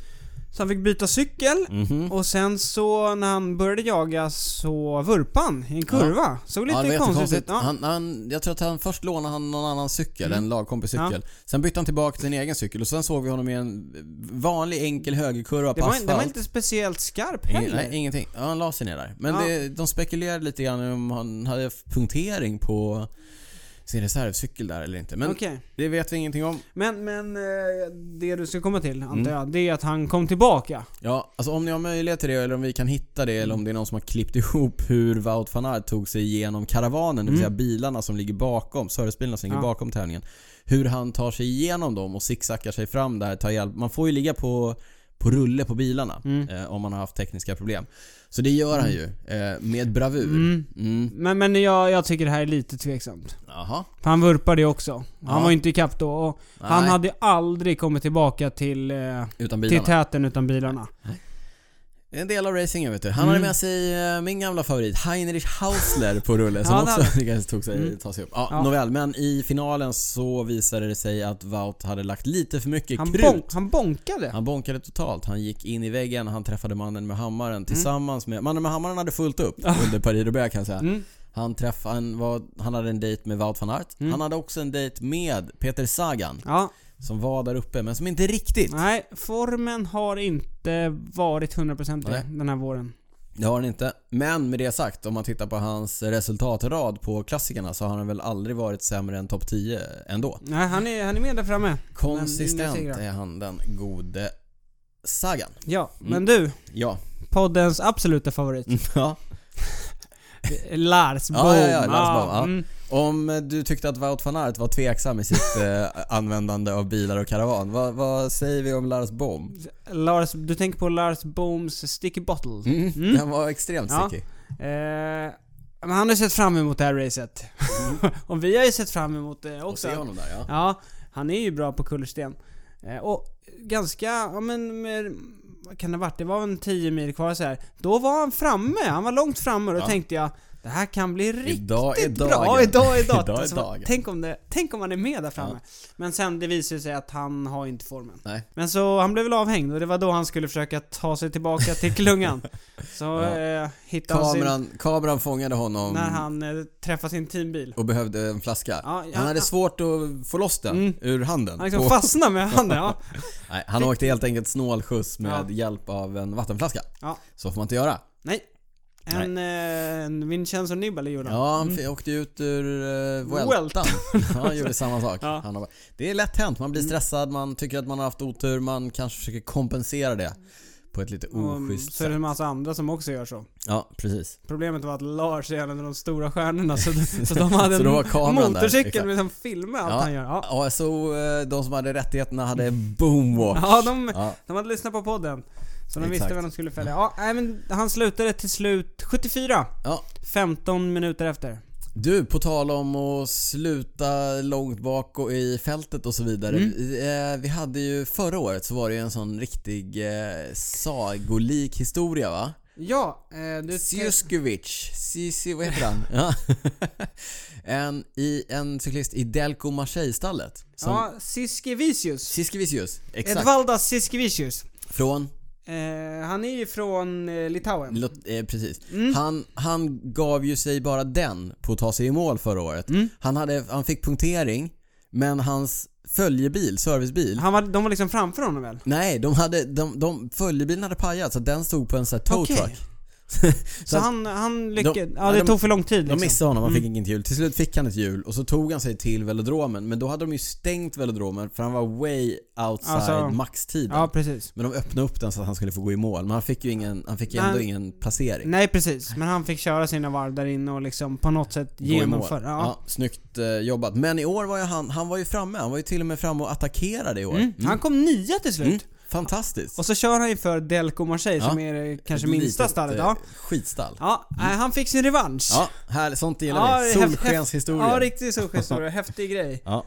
A: Så han fick byta cykel.
B: Mhm.
A: Och sen så när han började jaga så vurpade han i en kurva. Såg lite
B: Ja,
A: konstigt ut. Ja.
B: Han, han, jag tror att han först lånade han någon annan cykel,
A: Mm.
B: en lagkompis cykel. Sen bytte han tillbaka till sin egen cykel och sen såg vi honom i en vanlig enkel högerkurva
A: det,
B: på
A: var,
B: asfalt.
A: det var inte speciellt skarp
B: Ingen,
A: heller.
B: nej, ingenting. Ja, han la sig ner där. Men
A: Ja.
B: det, de spekulerade lite grann om han hade punktering på sin reservcykel där eller inte. Men
A: Okej.
B: det vet vi ingenting om.
A: Men, men eh, det du ska komma till, antar
B: Mm.
A: jag, det är att han kom tillbaka.
B: Ja, alltså om ni har möjlighet till det eller om vi kan hitta det eller om det är någon som har klippt (laughs) ihop hur Wout van Aert tog sig igenom karavanen, det vill
A: Mm.
B: säga bilarna som ligger bakom, servicebilarna som ligger
A: Ja.
B: bakom tävlingen. Hur han tar sig igenom dem och zigzaggar sig fram där, tar hjälp. Man får ju ligga på, på rulle på bilarna
A: Mm.
B: eh, om man har haft tekniska problem. Så det gör han ju, eh, med bravur.
A: Mm.
B: Mm.
A: Men, men jag, jag tycker det här är lite tveksamt. För han vurpade ju också. Han
B: Ja.
A: var ju inte ikapp då. Och han
B: Nej,
A: hade aldrig kommit tillbaka till, eh,
B: utan
A: till täten utan bilarna.
B: Det är en del av racingen vet du. Han
A: Mm.
B: hade med sig eh, min gamla favorit, Heinrich Hausler på rulle som
A: Ja,
B: också lyckades (laughs) tog sig,
A: Mm.
B: ta sig upp. Ja,
A: Ja.
B: nåväl, men i finalen så visade det sig att Wout hade lagt lite för mycket
A: Han,
B: krut.
A: bonk, han bonkade.
B: Han bonkade totalt. Han gick in i väggen, han träffade mannen med
A: Mm.
B: hammaren tillsammans med... Mannen med hammaren hade fullt upp under Paris-Roubaix kan jag säga.
A: Mm.
B: Han träffade, han, var, han hade en dejt med Wout van Aert.
A: Mm.
B: Han hade också en dejt med Peter Sagan. Som var där uppe, men som inte riktigt.
A: nej, formen har inte varit 100%
B: Nej.
A: den här våren.
B: Det har han inte. Men med det sagt, om man tittar på hans resultatrad på klassikerna så har han väl aldrig varit sämre än topp 10 ändå.
A: Nej, han är, han är med där framme.
B: Konsistent är han den gode Sagan.
A: Ja,
B: Mm.
A: men du.
B: Ja.
A: Poddens absoluta favorit. (laughs)
B: ja.
A: Lars Bohm.
B: Ja, ja, ja, Lars Bohm, ja.
A: Mm.
B: Om du tyckte att Wout van Aert var tveksam i sitt eh, (laughs) användande av bilar och karavan, vad, vad säger vi om Lars Bohm?
A: Lars, du tänker på Lars Bohms Sticky Bottle?
B: Mm.
A: Mm. (laughs)
B: Den var extremt
A: Ja.
B: sticky.
A: Eh, men han har sett fram emot det här racet. (laughs) och vi har ju sett fram emot det
B: Och
A: också.
B: se honom där ja.
A: Ja, han är ju bra på kullersten. Eh, och ganska, ja men med, kan det ha varit? Det var en 10 mil kvar så här. Då var han framme, han var långt framme och då
B: Ja.
A: tänkte jag Det här kan bli riktigt
B: Idag är
A: bra. Idag är dagen.
B: Idag är dagen.
A: Tänk, om det, tänk om han är med där framme. Men sen det visade sig att han har inte formen.
B: Nej.
A: Men så han blev väl avhängd och det var då han skulle försöka ta sig tillbaka till klungan. (laughs) Så
B: Ja.
A: eh, hittade han sin,
B: Kameran, kameran fångade honom
A: när han eh, träffade sin teambil.
B: och behövde en flaska.
A: Ja, ja,
B: han hade
A: ja.
B: svårt att få loss den
A: Mm.
B: ur handen.
A: Han liksom fastnade med (laughs) handen, ja.
B: Nej, han åkte helt enkelt snålskjuts med
A: Ja.
B: hjälp av en vattenflaska.
A: Ja.
B: Så får man inte göra.
A: Nej. En, eh, en Vincenzo Nibali gjorde han.
B: Ja, han
A: Mm.
B: f- åkte ut ur uh,
A: Vueltan.
B: Vueltan. (laughs) ja, han gjorde samma sak.
A: Ja.
B: Han har, det är lätt hänt. Man blir
A: Mm.
B: stressad, man tycker att man har haft otur, man kanske försöker kompensera det på ett lite
A: Och
B: oschysst
A: så är det en
B: sätt.
A: massa andra som också gör så.
B: Ja, precis.
A: Problemet var att Lars är en av de stora stjärnorna så, (laughs) så de hade
B: Så då var
A: en
B: kameran där,
A: motorcykel
B: exakt.
A: med som filmar allt
B: Ja.
A: han gör. Ja,
B: Ja, så eh, de som hade rättigheterna hade boomwatch.
A: ja de,
B: Ja,
A: de hade lyssnat på podden. Så de
B: Exakt.
A: visste vad de skulle följa. Ja, nej, men han slutade till slut 74.
B: Ja.
A: 15 minuter efter.
B: Du, på tal om att sluta långt bak och i fältet och så vidare.
A: Mm.
B: Vi, eh, vi hade ju förra året så var det ju en sån riktig eh, sagolik historia va?
A: Ja, eh, du...
B: Sjuskovic, Sisi, vad heter han? (laughs) ja. (laughs) en, i, en cyklist i Delco Marseille-stallet. Som
A: Ja, Siskevicius.
B: Siskevicius, exakt.
A: Edvaldas Siskevicius.
B: Från,
A: Eh, han är ju från eh, Litauen.
B: Lot, eh, precis.
A: Mm.
B: Han, han gav ju sig bara den på att ta sig i mål förra året.
A: Mm.
B: Han, hade, han fick punktering, men hans följebil, servicebil,
A: Han var, de var liksom framför honom väl?
B: nej, de hade, de, de, följebilen hade pajat så den stod på en sån här tow truck. (laughs)
A: Så,
B: att
A: han, han lyckades...
B: de-
A: ja, det
B: de-
A: tog för lång tid
B: De
A: liksom.
B: missade honom, han fick
A: Mm.
B: inget hjul. Till slut fick han ett hjul och så tog han sig till velodromen. Men då hade de ju stängt velodromen för han var way outside
A: Alltså,
B: maxtiden.
A: Ja, precis.
B: Men de öppnade upp den så att han skulle få gå i mål. Men han fick ju ingen, han fick ändå ingen placering.
A: Nej, precis. Men han fick köra sina varv där inne och liksom på något sätt genomföra.
B: Ja.
A: Ja.
B: snyggt eh, jobbat. Men i år var ju han, han var ju framme. Han var ju till och med framme och attackerade i år.
A: Mm. Han kom nia till slut.
B: Mm. Fantastiskt.
A: Och så kör han ju för Delco Marseille
B: Ja.
A: som är kanske
B: Ett
A: minsta stallet.
B: eh,
A: Ja.
B: Skitstall.
A: Ja, nej, han fick sin revansch.
B: Ja, här, sånt gillar
A: Ja,
B: vi. Solskenshistoria.
A: Ja, riktig solskenshistoria. (laughs) Häftig grej.
B: Ja.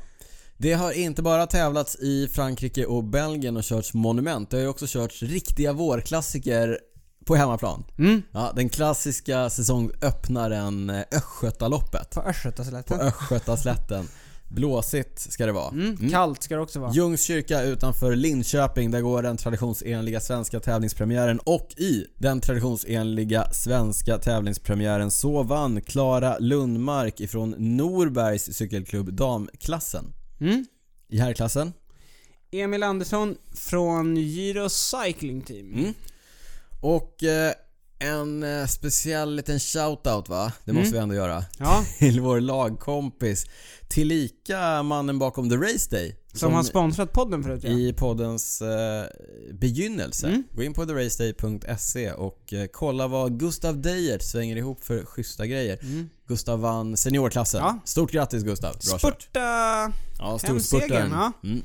B: Det har inte bara tävlats i Frankrike och Belgien och körts monument. Det har ju också körts riktiga vårklassiker på hemmaplan.
A: Mm.
B: Ja, den klassiska säsongöppnaren eh, Östgötaloppet.
A: På
B: På
A: Östgötaslätten.
B: Blåsigt ska det vara.
A: Mm.
B: Mm.
A: Kallt ska det också vara.
B: Ljungskyrka utanför Linköping, där går den traditionsenliga svenska tävlingspremiären och i den traditionsenliga svenska tävlingspremiären så vann Klara Lundmark ifrån Norbergs cykelklubb damklassen.
A: Mm.
B: I herrklassen
A: Emil Andersson från Giro Cycling Team.
B: Mm. Och eh, en eh, speciell liten shoutout va? Det måste
A: Mm.
B: vi ändå göra.
A: Ja, (laughs)
B: Till vår lagkompis. Tillika mannen bakom The Race Day.
A: som, har sponsrat podden förut ja.
B: i poddens eh, begynnelse.
A: Mm.
B: Gå in på theraceday.se och eh, kolla vad Gustav Deijert svänger ihop för schyssta grejer.
A: Mm.
B: Gustav vann seniorklassen.
A: Ja.
B: Stort grattis Gustav. Bra kört.
A: Spurta...
B: Ja,
A: hem
B: storspurtaren.
A: segern, ja.
B: Mm.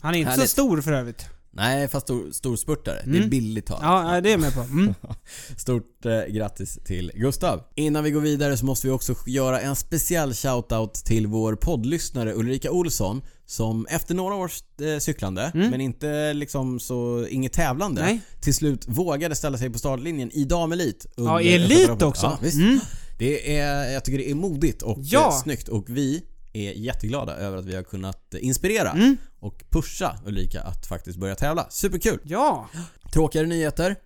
A: Han är inte
B: Härligt.
A: så stor för övrigt.
B: Nej, fast stor, storspurtare. Det är
A: Mm.
B: billigt talat.
A: Ja, det är jag med på. Mm. (laughs)
B: Stort eh, grattis till Gustav. Innan vi går vidare så måste vi också göra en speciell shoutout till vår poddlyssnare Ulrika Olsson som efter några års eh, cyklande,
A: Mm.
B: men inte liksom så, inget tävlande,
A: Nej.
B: till slut vågade ställa sig på startlinjen i damelit.
A: Ja, i elit också.
B: Ja.
A: Mm.
B: Det är, jag tycker det är modigt och
A: Ja.
B: eh, snyggt och vi är jätteglada över att vi har kunnat inspirera
A: Mm.
B: och pusha Ulrika att faktiskt börja tävla. Superkul!
A: Ja.
B: Tråkigare nyheter.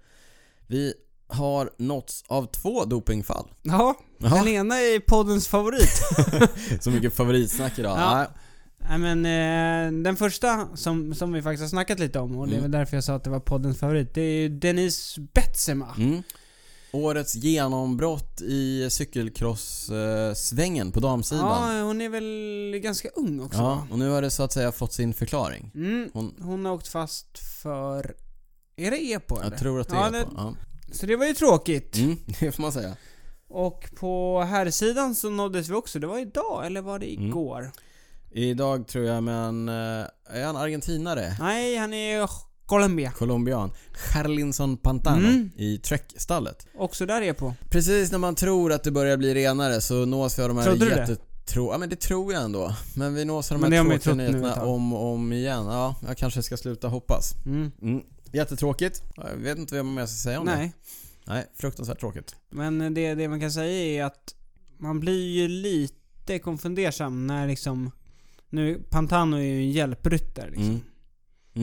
B: Vi har nåtts av två dopingfall.
A: Ja.
B: Jaha.
A: Den ena är poddens favorit. (laughs)
B: Så mycket favoritsnack idag.
A: Ja.
B: Nej.
A: Men eh, den första som, som vi faktiskt har snackat lite om och det är
B: Mm.
A: väl därför jag sa att det var poddens favorit. Det är ju Denise Betsema.
B: Mm. Årets genombrott i cykelcross-svängen på damsidan.
A: Ja, hon är väl ganska ung också
B: Ja, och nu har det så att säga fått sin förklaring.
A: Mm.
B: Hon,
A: Hon har åkt fast för... Är det EPO eller?
B: jag tror att det
A: Ja,
B: är
A: det-
B: på. Ja.
A: Så det var ju tråkigt.
B: Mm, (laughs) det får man säga.
A: Och på herrsidan så nåddes vi också, det var idag eller var det
B: Mm.
A: igår?
B: Idag tror jag, men... eh, Är han argentinare?
A: Nej, han är Colombia.
B: Colombian. Charlinson Pantano
A: Mm.
B: i Trek-stallet.
A: Också där EPO.
B: Precis när man tror att det börjar bli renare så nås vi av de här
A: Trodde du det?
B: jättetro... Ja men det tror jag ändå. Men vi nås av de
A: det
B: här tråkiga nyheterna om och om igen. Ja, jag kanske ska sluta hoppas.
A: Mm.
B: Mm. Jättetråkigt. Jag vet inte vad mer jag ska säga om det.
A: Nej,
B: Nej, fruktansvärt tråkigt.
A: men det, det man kan säga är att man blir ju lite konfundersam när liksom... Nu, Pantano är ju en hjälpryttare liksom.
B: Mm.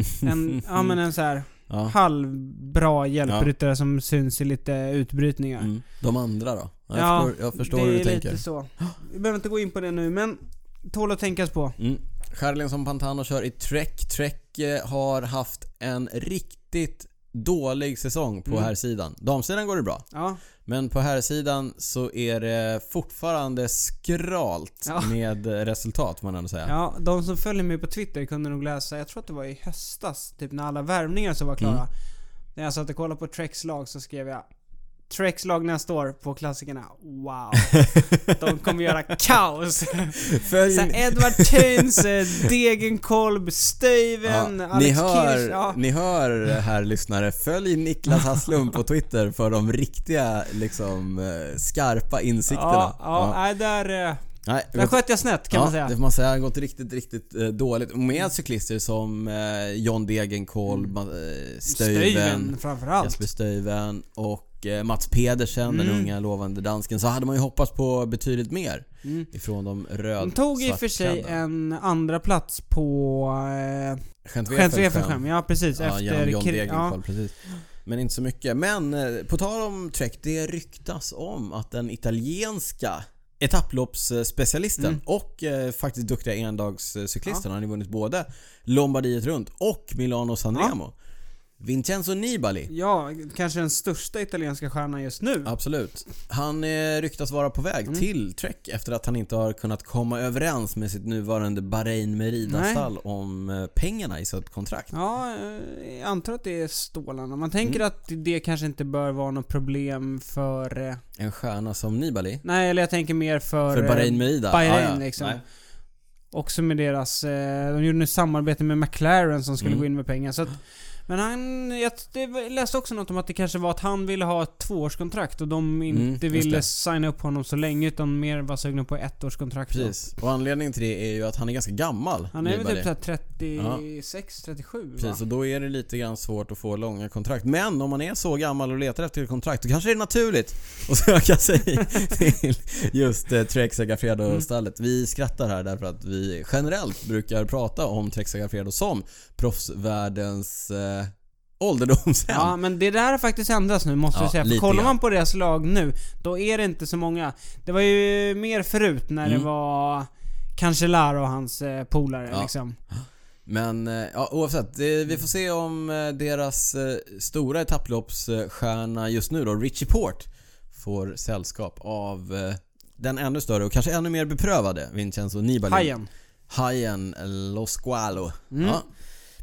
B: (laughs)
A: En, ja men en så här
B: ja.
A: halvbra hjälpryttare som syns i lite utbrytningar.
B: Mm. De andra då? Jag
A: Ja,
B: förstår, jag förstår
A: det
B: hur du
A: är
B: tänker.
A: lite så. (gasps) Vi behöver inte gå in på det nu, men tål att tänkas på.
B: Mm. Charlinson Pantano kör i Trek. Trek eh, har haft en riktigt dålig säsong på
A: Mm.
B: här sidan. Damsidan går det bra.
A: Ja,
B: Men på här sidan så är det fortfarande skralt
A: Ja.
B: med resultat får man ändå säga.
A: ja, de som följer mig på Twitter kunde nog läsa, jag tror att det var i höstas, typ när alla värvningar så var klara.
B: Mm.
A: När jag satt och kollade på Treks lag så skrev jag Treks lag nästa år på klassikerna. Wow. (laughs) De kommer göra kaos.
B: Följ,
A: Så Edward Tynes, eh, Degenkolb,
B: ja,
A: Stuyven,
B: ni,
A: Alex
B: hör,
A: Kirch. Ja.
B: ni hör här lyssnare, följ Niklas Hasslum på Twitter för de riktiga liksom eh, skarpa insikterna.
A: Ja, ja, nej där, eh,
B: Nej,
A: där sköt jag snett kan
B: ja,
A: man säga.
B: det får man säga. Det har gått riktigt, riktigt eh, dåligt. Med cyklister som eh, John Degenkolb, mm. eh, Stuyven,
A: Stuyven framförallt.
B: Jesper Stuyven och eh, Mats Pedersen, den
A: Mm.
B: unga lovande dansken. Så hade man ju hoppats på betydligt mer
A: Mm.
B: ifrån de röd
A: De tog i och för sig en andra plats på eh,
B: Gent.
A: Ja precis,
B: Ja,
A: efter
B: John Degenkolb, precis. Men inte så mycket. Men eh, på tal om Trek, det ryktas om att den italienska etapploppsspecialisten
A: Mm.
B: och eh, faktiskt duktiga endagscyklisten, han har ju vunnit både Lombardiet runt och Milano Sanremo. Vincenzo Nibali.
A: Ja, kanske den största italienska stjärnan just nu.
B: Absolut. Han eh, ryktas vara på väg
A: Mm.
B: till Trek efter att han inte har kunnat komma överens med sitt nuvarande Bahrain Merida-stall om eh, pengarna i sitt kontrakt.
A: Ja, eh, jag antar att det är stålarna. Man tänker
B: Mm.
A: att det kanske inte bör vara något problem för... eh,
B: En stjärna som Nibali.
A: Nej, eller jag tänker mer för...
B: För Bahrain Merida?
A: Bahrain, liksom.
B: Nej.
A: Också med deras... Eh, de gjorde nu samarbete med McLaren som skulle
B: Mm.
A: gå in med pengar. Så att, men han... Jag läste också något om att det kanske var att han ville ha ett tvåårskontrakt och de inte
B: Mm,
A: ville signa upp honom så länge utan mer var sugna på ett årskontrakt. då.
B: Precis. Och anledningen till det är ju att han är ganska gammal.
A: Han är väl typ såhär 36, 37 va?
B: Precis, och då är det lite grann svårt att få långa kontrakt. Men om man är så gammal och letar efter ett kontrakt, då kanske det är naturligt att söka sig till just eh, Trek Segafredo-stallet. Vi skrattar här därför att vi generellt brukar prata om Trek Segafredo som proffsvärldens eh, ålderdomshem.
A: Ja, men det där har faktiskt ändrats nu måste
B: Ja,
A: jag säga. För
B: lite
A: kollar
B: grann.
A: man på deras lag nu, då är det inte så många. Det var ju mer förut när
B: Mm.
A: det var Cancellara och hans eh, polare
B: Ja.
A: liksom.
B: Men eh, ja, oavsett, det, vi får se om eh, deras eh, stora etapploppsstjärna just nu då, Richie Port, får sällskap av eh, den ännu större och kanske ännu mer beprövade Vincenzo Nibali.
A: Hajen.
B: Hajen Lo Squalo.
A: Mm.
B: Ja,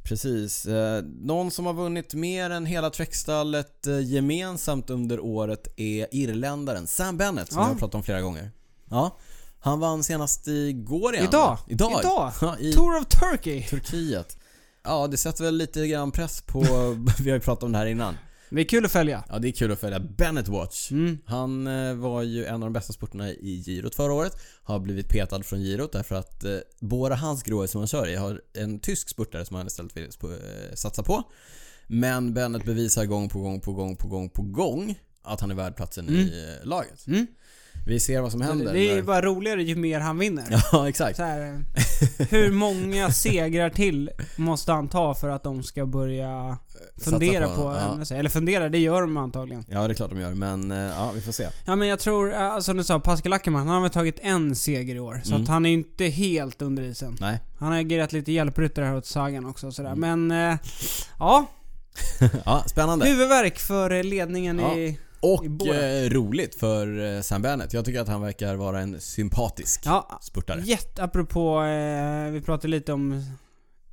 B: precis. Eh, någon som har vunnit mer än hela Trekstallet eh, gemensamt under året är irländaren Sam Bennett som
A: Ja.
B: jag har pratat om flera gånger. Ja, han vann senast igår igen.
A: Idag.
B: Idag.
A: Idag. (laughs)
B: Ja, i
A: Tour of Turkey.
B: Turkiet. Ja, det sätter väl lite grann press på... (laughs) vi har ju pratat om det här innan.
A: Det är kul att följa.
B: Ja, det är kul att följa Bennett Watch.
A: Mm.
B: Han eh, var ju en av de bästa sporterna i girot förra året. Har blivit petad från girot därför att eh, Bora Hansgrohe som han kör i har en tysk spurtare som han istället vill eh, satsa på. Men Bennett bevisar gång på gång på gång på gång på gång att han är värd platsen
A: Mm.
B: i eh, laget.
A: Mm.
B: Vi ser vad som händer.
A: Det är ju bara roligare ju mer han vinner. (laughs)
B: Ja, exakt.
A: Här, eh, (laughs) hur många segrar till måste han ta för att de ska börja fundera
B: Satsa
A: på,
B: honom. ja.
A: Eller fundera, det gör de antagligen.
B: ja, det är klart de gör. Men eh, ja, vi får se.
A: Ja men jag tror, eh, som du sa, Pascal Ackerman, han har väl tagit en seger i år. Så
B: Mm.
A: att han är inte helt under isen.
B: Nej.
A: Han har agerat lite hjälpryttare här åt Sagan också sådär.
B: Mm.
A: Men, eh, ja. (laughs)
B: ja, spännande.
A: Huvudvärk för eh, ledningen
B: Ja.
A: i...
B: Och eh, roligt för eh, Sam Bennett. Jag tycker att han verkar vara en sympatisk
A: Ja,
B: spurtare.
A: jätte, apropå, eh, vi pratade lite om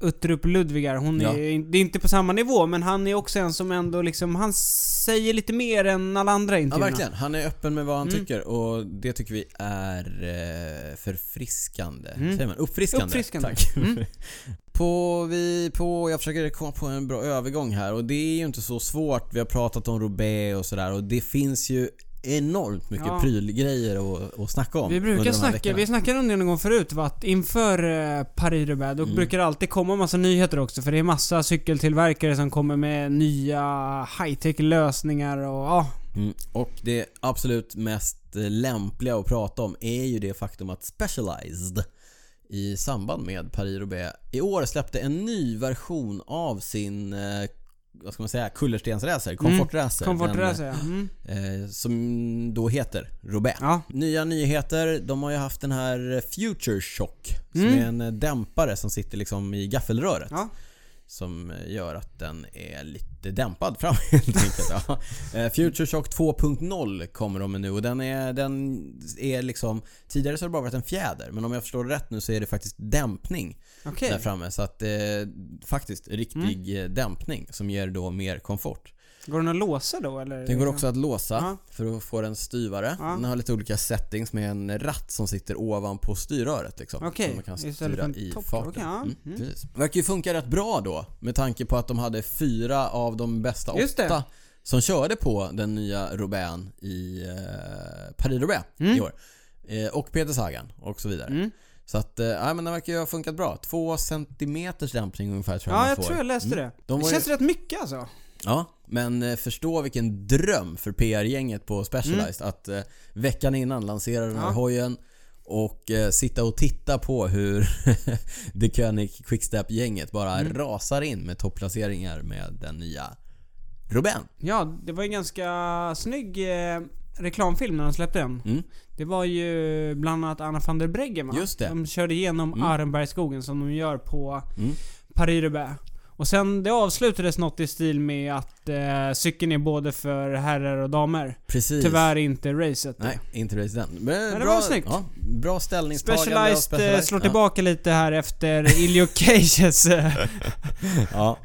A: Uttrup Ludvigar. Hon
B: Ja.
A: är, det är inte på samma nivå, men han är också en som ändå liksom, han säger lite mer än alla andra i
B: Ja,
A: intervjuerna.
B: verkligen. Han är öppen med vad han
A: Mm.
B: tycker och det tycker vi är eh, förfriskande.
A: Mm.
B: Säger man? Uppfriskande.
A: Uppfriskande.
B: Tack.
A: Mm. (laughs)
B: på, vi, på, jag försöker komma på en bra övergång här och det är ju inte så svårt. Vi har pratat om Roubaix och sådär och det finns ju enormt mycket
A: Ja.
B: prylgrejer att, att snacka om
A: Vi brukar snacka,
B: veckorna.
A: vi snackade om det någon gång förut? Att inför eh, Paris-Roubaix, då
B: Mm.
A: brukar det alltid komma massa nyheter också. För det är massa cykeltillverkare som kommer med nya high-tech lösningar och ja.
B: Mm. Och det absolut mest eh, lämpliga att prata om är ju det faktum att Specialized i samband med Paris-Roubaix i år släppte en ny version av sin eh, vad ska man säga, kullerstensracer, komfortracer.
A: Komfortracer ja. Mm.
B: Eh, som då heter Roubaix.
A: ja.
B: Nya nyheter, de har ju haft den här Future Shock som
A: Mm.
B: är en dämpare som sitter liksom i gaffelröret.
A: Ja.
B: Som gör att den är lite dämpad fram (laughs) helt enkelt. Ja. Eh, Future Shock 2.0 kommer de med nu och den är, den är liksom... Tidigare så har det bara varit en fjäder men om jag förstår det rätt nu så är det faktiskt dämpning
A: Okej.
B: där framme. Så att eh, faktiskt riktig eh, dämpning som ger då mer komfort.
A: Går den att låsa då eller?
B: Den går också att låsa
A: Ja.
B: för att få den styvare.
A: Ja.
B: Den har lite olika settings med en ratt som sitter ovanpå styrröret liksom.
A: Okej,
B: Som man kan styra i farten.
A: Okej, ja.
B: Mm,
A: Mm.
B: Verkar ju funka rätt bra då med tanke på att de hade fyra av de bästa åtta som körde på den nya Robin i eh, Paris-Roubaix
A: Mm.
B: i år. Eh, och Peter Sagan och så vidare.
A: Mm.
B: Så att, ja men den verkar ju ha funkat bra. Två centimeters dämpning ungefär tror jag
A: Ja,
B: man
A: jag
B: får.
A: tror jag läste
B: Mm.
A: det.
B: De
A: Det känns
B: ju,
A: rätt mycket alltså.
B: Ja, men eh, förstå vilken dröm för PR-gänget på Specialized att eh, veckan innan lansera den här
A: Ja.
B: hojen och eh, sitta och titta på hur (laughs) The König Quickstep-gänget bara
A: Mm.
B: rasar in med topplaceringar med den nya Robin.
A: Ja, det var ju en ganska snygg eh, reklamfilm när de släppte den.
B: Mm.
A: Det var ju bland annat Anna van der Breggen va?
B: Just det.
A: De körde igenom
B: Mm.
A: Arenbergsskogen som de gör på
B: Mm.
A: Paris-Roubaix. Och sen det avslutades något i stil med att eh, cykeln är både för herrar och damer.
B: Precis.
A: Tyvärr inte racet.
B: Nej, inte race den. Men
A: det
B: bra,
A: var snyggt.
B: Ja, bra ställningstagande.
A: Specialized, eh, slår
B: ja.
A: tillbaka lite här efter Ilio Cages eh, (laughs)
B: Ja.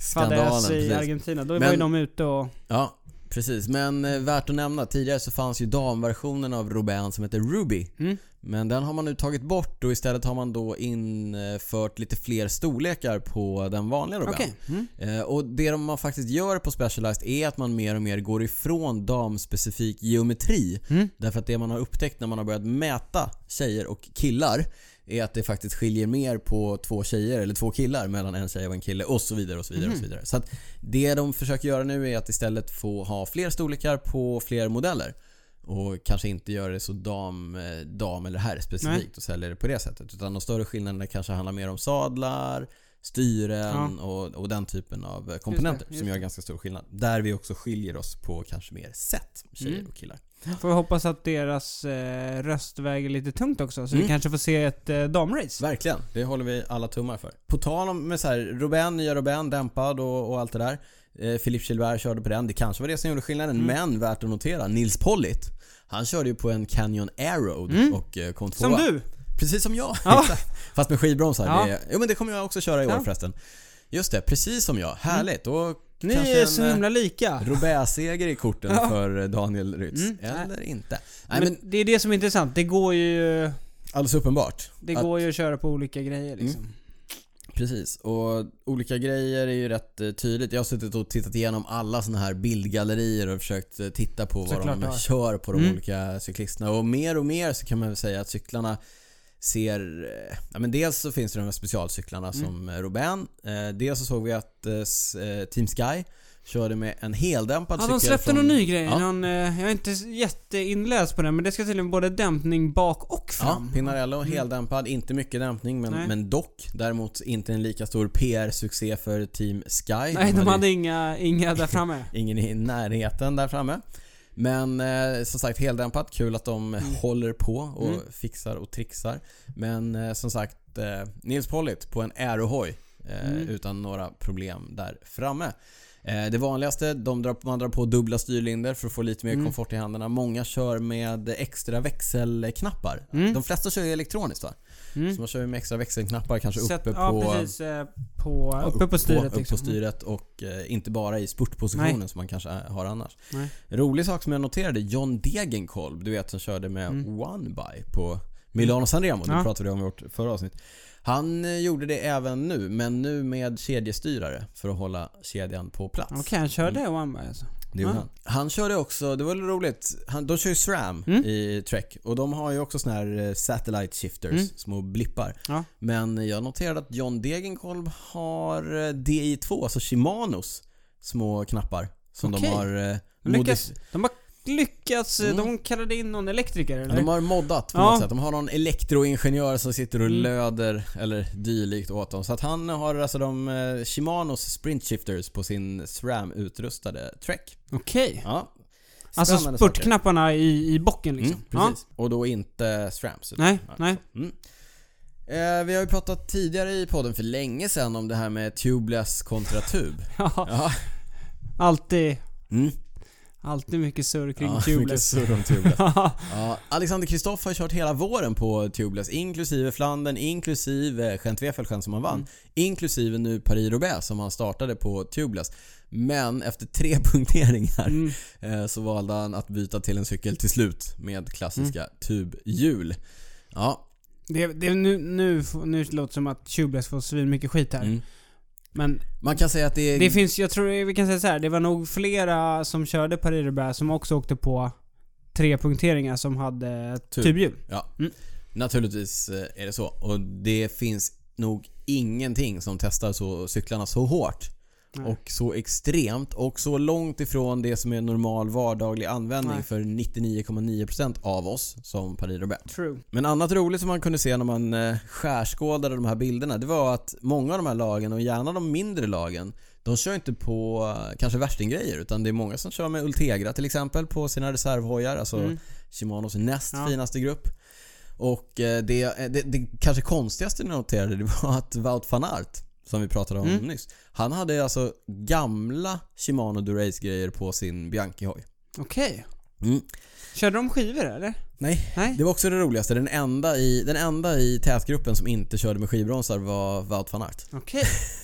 B: Skandalen,
A: i. Argentina. Då var
B: Men-
A: ju de ute och...
B: Ja, precis. Men eh, värt att nämna, tidigare så fanns ju damversionen av Robin som heter Ruby.
A: Mm.
B: Men den har man nu tagit bort och istället har man då infört lite fler storlekar på den vanliga Robin.
A: Okej. Mm.
B: Eh, Och det de man faktiskt gör på Specialized är att man mer och mer går ifrån damspecifik geometri.
A: Mm.
B: Därför att det man har upptäckt när man har börjat mäta tjejer och killar är att det faktiskt skiljer mer på två tjejer eller två killar mellan en tjej och en kille och så vidare och så vidare och så
A: Mhm.
B: vidare. Så att det de försöker göra nu är att istället få ha fler storlekar på fler modeller. Och kanske inte göra det så dam, eh, dam eller herr specifikt och sälja det på det sättet. Utan de större skillnaderna kanske handlar mer om sadlar, styren och, och den typen av eh, komponenter
A: just
B: som gör
A: det.
B: ganska stor skillnad. Där vi också skiljer oss på kanske mer sätt, tjejer
A: Mm.
B: och killar.
A: Får vi hoppas att deras eh, röst väger lite tungt också, så
B: Mm.
A: vi kanske får se ett eh, damrace.
B: Verkligen, det håller vi alla tummar för. På tal om med så här, Robin, nya Robin, dämpad och, och allt det där. Eh, Philippe Gilbert körde på den, det kanske var det som gjorde skillnaden.
A: Mm.
B: Men värt att notera, Nils Pollitt, han körde ju på en Canyon Aeroad
A: Mm.
B: och eh, kom
A: Som
B: tvåa.
A: du!
B: Precis som jag,
A: Ja. (laughs)
B: Fast med skivbromsar.
A: Ja.
B: Det, jo men det kommer jag också köra i år
A: Ja.
B: förresten. Just det, precis som jag. Härligt. Och
A: Ni
B: kanske
A: är så
B: eh,
A: himla lika.
B: Roubaix-seger i korten (laughs)
A: Ja.
B: för Daniel Rytz.
A: Mm.
B: Eller inte. Nej
A: men,
B: men
A: det är det som är intressant. Det går ju...
B: alldeles uppenbart.
A: Det
B: att-
A: går ju att köra på olika grejer
B: Mm. Precis, och olika grejer är ju rätt eh, tydligt. Jag har suttit och tittat igenom alla såna här bildgallerier och försökt eh, titta på vad
A: Såklart,
B: de
A: ja.
B: kör på de
A: Mm.
B: olika cyklisterna. Och mer och mer så kan man väl säga att cyklarna ser... eh, Ja men dels så finns det de här specialcyklarna
A: Mm.
B: som Robin. Eh, dels så såg vi att eh, Team Sky körde med en heldämpad
A: Ja,
B: cykel
A: de släppte
B: från...
A: någon ny grej.
B: Ja.
A: Någon, eh, jag är inte jätteinläst på den, men det ska tydligen både dämpning bak och
B: Ja,
A: fram.
B: Pinarello,
A: Mm.
B: heldämpad, inte mycket dämpning men,
A: Nej.
B: men dock. Däremot inte en lika stor PR-succé för Team Sky.
A: Nej, de hade inga, inga där framme. (laughs)
B: Ingen i närheten där framme. Men eh, som sagt heldämpat, kul att de
A: Mm.
B: håller på och
A: Mm.
B: fixar och trixar. Men eh, som sagt, eh, Nils Pollitt på en aerohoj eh,
A: Mm.
B: utan några problem där framme. Eh, det vanligaste, de drar, man drar på dubbla styrlinder för att få lite mer
A: Mm.
B: komfort i händerna. Många kör med extra växelknappar.
A: Mm.
B: De flesta kör ju elektroniskt va?
A: Mm.
B: Så man kör med extra växelknappar kanske
A: Sätt-
B: uppe
A: ja,
B: på...
A: precis. eh, På, uppe på styret
B: upp
A: liksom.
B: på styret och eh, inte bara i spurtpositionen
A: Nej.
B: som man kanske är- har annars.
A: Nej.
B: Rolig sak som jag noterade, John Degenkolb, du vet som körde med
A: Mm.
B: One By på Milano Sanremo, det
A: Ja.
B: pratade vi om i vårt förra avsnitt. Han eh, gjorde det även nu, men nu med kedjestyrare för att hålla kedjan på plats.
A: Okej, han körde One by alltså.
B: Det gjorde
A: Ja.
B: han. Han körde också, det var lite roligt, han, de kör ju SRAM
A: Mm.
B: i Trek och de har ju också såna här eh, satellite shifters,
A: Mm.
B: små blippar.
A: Ja.
B: Men jag noterade att John Degenkolb har eh, DI2, alltså Shimanos små knappar som
A: Okej.
B: de har eh,
A: De lyckas, de har lyckats,
B: Mm.
A: de kallade in någon elektriker eller?
B: Ja, de har moddat på
A: Ja.
B: något sätt. De har någon elektroingenjör som sitter och
A: Mm.
B: löder eller dylikt åt dem. Så att han har alltså de eh, Shimanos sprint shifters på sin SRAM-utrustade Trek.
A: Okej.
B: Ja.
A: Alltså
B: saker.
A: spurtknapparna i, i bocken liksom?
B: Mm, precis. Och då inte SRAMs.
A: Nej,
B: ja,
A: nej.
B: Mm. Eh, vi har ju pratat tidigare i podden för länge sedan om det här med tubeless kontra tub. (laughs)
A: Ja.
B: Ja.
A: Alltid,
B: Mm.
A: Alltid mycket surr kring
B: Ja, (laughs) mycket
A: Tubeless.
B: surr om Tubeless. (laughs) Ja, Alexander Kristoff har kört hela våren på Tubeless, inklusive Flandern, inklusive Gent-Wefelgem som han vann,
A: Mm.
B: inklusive nu Paris-Roubaix som han startade på Tubeless. Men efter tre (laughs) punkteringar
A: Mm.
B: eh, så valde han att byta till en cykel till slut med klassiska tubhjul. Ja,
A: Det, det, nu, nu, nu låter det som att Tubeless får svin mycket skit här.
B: Mm.
A: Men
B: man kan säga att det
A: det finns, jag tror vi kan säga så här. det var nog flera som körde paris som också åkte på tre punkteringar som hade
B: Tub.
A: tubhjul.
B: Naturligtvis eh, är det så. Och det finns nog ingenting som testar så, cyklarna så hårt.
A: Nej.
B: Och så extremt och så långt ifrån det som är normal vardaglig användning
A: Nej.
B: för 99,9% av oss som Paris-Roubaix.
A: True.
B: Men annat roligt som man kunde se när man eh, skärskådade de här bilderna det var att många av de här lagen och gärna de mindre lagen de kör inte på eh, kanske värstinggrejer utan det är många som kör med Ultegra till exempel på sina reservhojar. Alltså
A: Mm.
B: Shimanos näst
A: Ja.
B: finaste grupp. Och eh, det, det, det kanske konstigaste ni noterade det var att Wout van Aert, som vi pratade om
A: Mm.
B: nyss, han hade alltså gamla Shimano Durace grejer på sin Bianchi-hoj.
A: Okej.
B: Mm.
A: Körde de skivor eller?
B: Nej,
A: Nej?
B: det var också det roligaste. Den enda i, den enda i tätgruppen som inte körde med skivbromsar var Wout van Aert.
A: Okej.